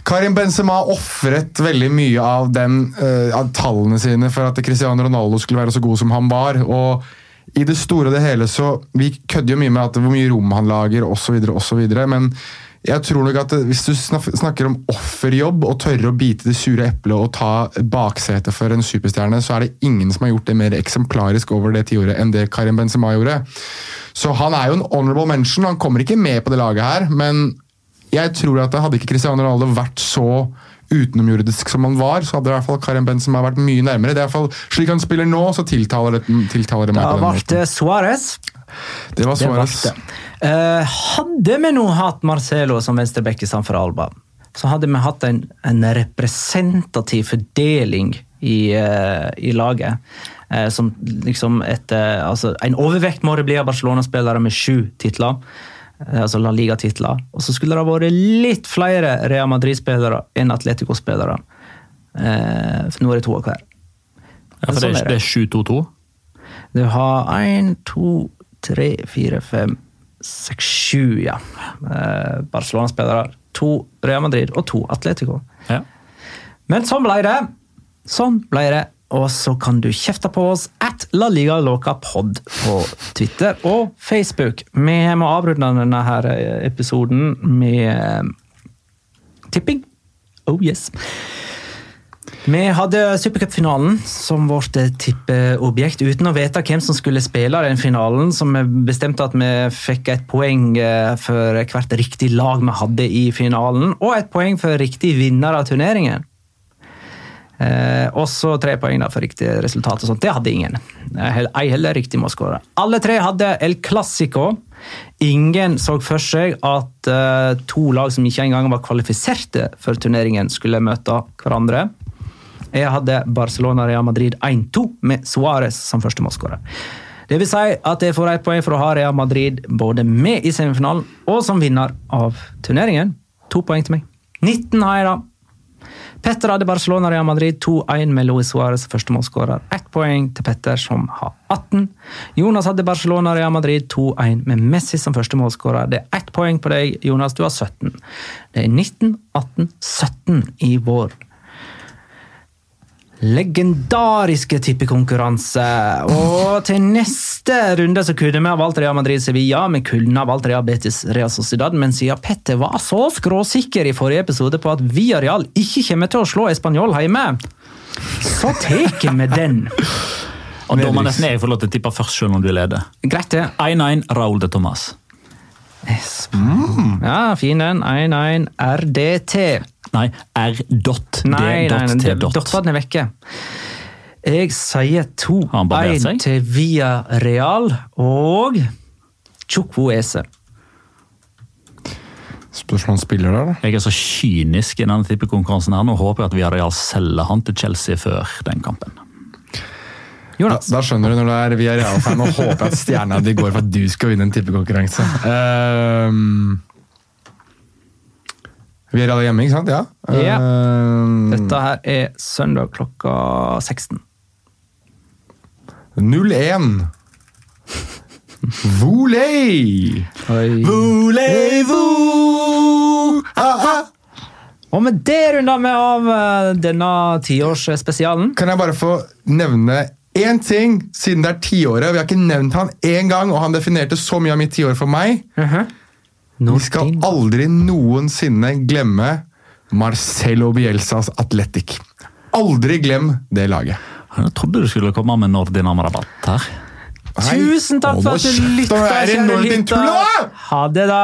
Karim Benzema ofret veldig mye av, den, uh, av tallene sine for at Cristiano Ronaldo skulle være så god som han var. og i det store og det hele så Vi kødder jo mye med at hvor mye rom han lager osv., osv. Men jeg tror nok at hvis du snakker om offerjobb og tørre å bite det sure eplet og ta baksetet for en superstjerne, så er det ingen som har gjort det mer eksemplarisk over det tiåret enn det Karim Benzema gjorde. Så han er jo en honorable mention. Han kommer ikke med på det laget her, men jeg tror at det hadde ikke Cristiano Ronaldo vært så utenomjordisk som han var, så hadde i hvert fall Karim Benzema vært mye nærmere. Det er i hvert fall Slik han spiller nå, så tiltaler det, tiltaler det meg Da ble det Suárez. Det var Suárez. Eh, hadde vi nå hatt Marcelo som venstreback i San for Alba, så hadde vi hatt en, en representativ fordeling i, uh, i laget. Eh, som liksom et, eh, altså, en overvekt må det bli av Barcelona-spillere med sju titler. Eh, Altså La Liga-titler. Og så skulle det ha vært litt flere Real Madrid-spillere enn Atletico-spillere. Eh, for nå er det to av hver. Ja, for Sånn det, er er- er 7-2-2. Du har én, to, tre, fire, fem, seks, sju, ja. Eh, Barcelona-spillere. To Real Madrid og to Atletico. Ja. Men sånn ble det. Sånn ble det. Og så kan du kjefte på oss at La Liga Loca Pod på Twitter og Facebook. Vi må avrunde denne her episoden med eh, tipping. Oh yes. Vi hadde supercupfinalen som vårt tippeobjekt, uten å vite hvem som skulle spille den finalen. Så vi bestemte at vi fikk et poeng eh, for hvert riktig lag vi hadde i finalen, og et poeng for riktig vinner av turneringen. Eh, og så tre poeng for riktig resultat. og sånt. Det hadde ingen. Ei heller riktig må skåre. Alle tre hadde El Clásico. Ingen så for seg at eh, to lag som ikke engang var kvalifiserte for turneringen, skulle møte hverandre. Jeg hadde Barcelona-Real Madrid 1-2 med Suárez som første målskårer. Det vil si at jeg får ett poeng for å ha Real Madrid både med i semifinalen og som vinner av turneringen. To poeng til meg. 19 har jeg, da. Petter hadde Barcelona Real Madrid 2-1 med Luis Suárez som målskårer. Ett poeng til Petter, som har 18. Jonas hadde Barcelona Real Madrid 2-1 med Messi som førstemålsskårer. Det er ett poeng på deg, Jonas. Du har 17. Det er 19, 18, 17 i vår legendariske tippekonkurranse. Og til neste runde så kunne vi ha valgt Real Madrid Sevilla, vi kunne ha valgt Real Betis Real Sociedad, men siden Petter var så skråsikker i forrige episode på at Villarreal ikke kommer til å slå Español hjemme, så tar vi den. Og Da må nesten jeg få lov til å tippe først, selv om du leder. Greit, det. 1-1 Raúl de Tomas. Ja, fin den. 1-1 RDT. Nei, T-dot. dottene er vekke. Jeg sier to. han barbert 2-1 til Via Real og Chukwu Ese. Spørs om han spiller der, da. Jeg er så kynisk i denne tippekonkurransen her. Nå håper jeg at Real selger han til Chelsea før den kampen. Da, da skjønner du når du er via Real-fan og håper at stjerna di går for at du skal vinne en tippekonkurranse. Um, <laughs> vi er alle hjemme, ikke sant? Ja. Ja. Um, Dette her er søndag klokka 16. 0-1. Volei, vo! Ha-ha! ah. Og med det runder vi av eh, denne tiårsspesialen. Kan jeg bare få nevne én ting, siden det er tiåret? Vi har ikke nevnt han én gang, og han definerte så mye av mitt tiår for meg. Vi skal aldri noensinne glemme Marcelo Bielsas Atletic. Aldri glem det laget. Jeg trodde du skulle komme med Nordinam Rabatt her. Hei. Tusen takk for at du lytta, det kjære lytter. Ha det, da.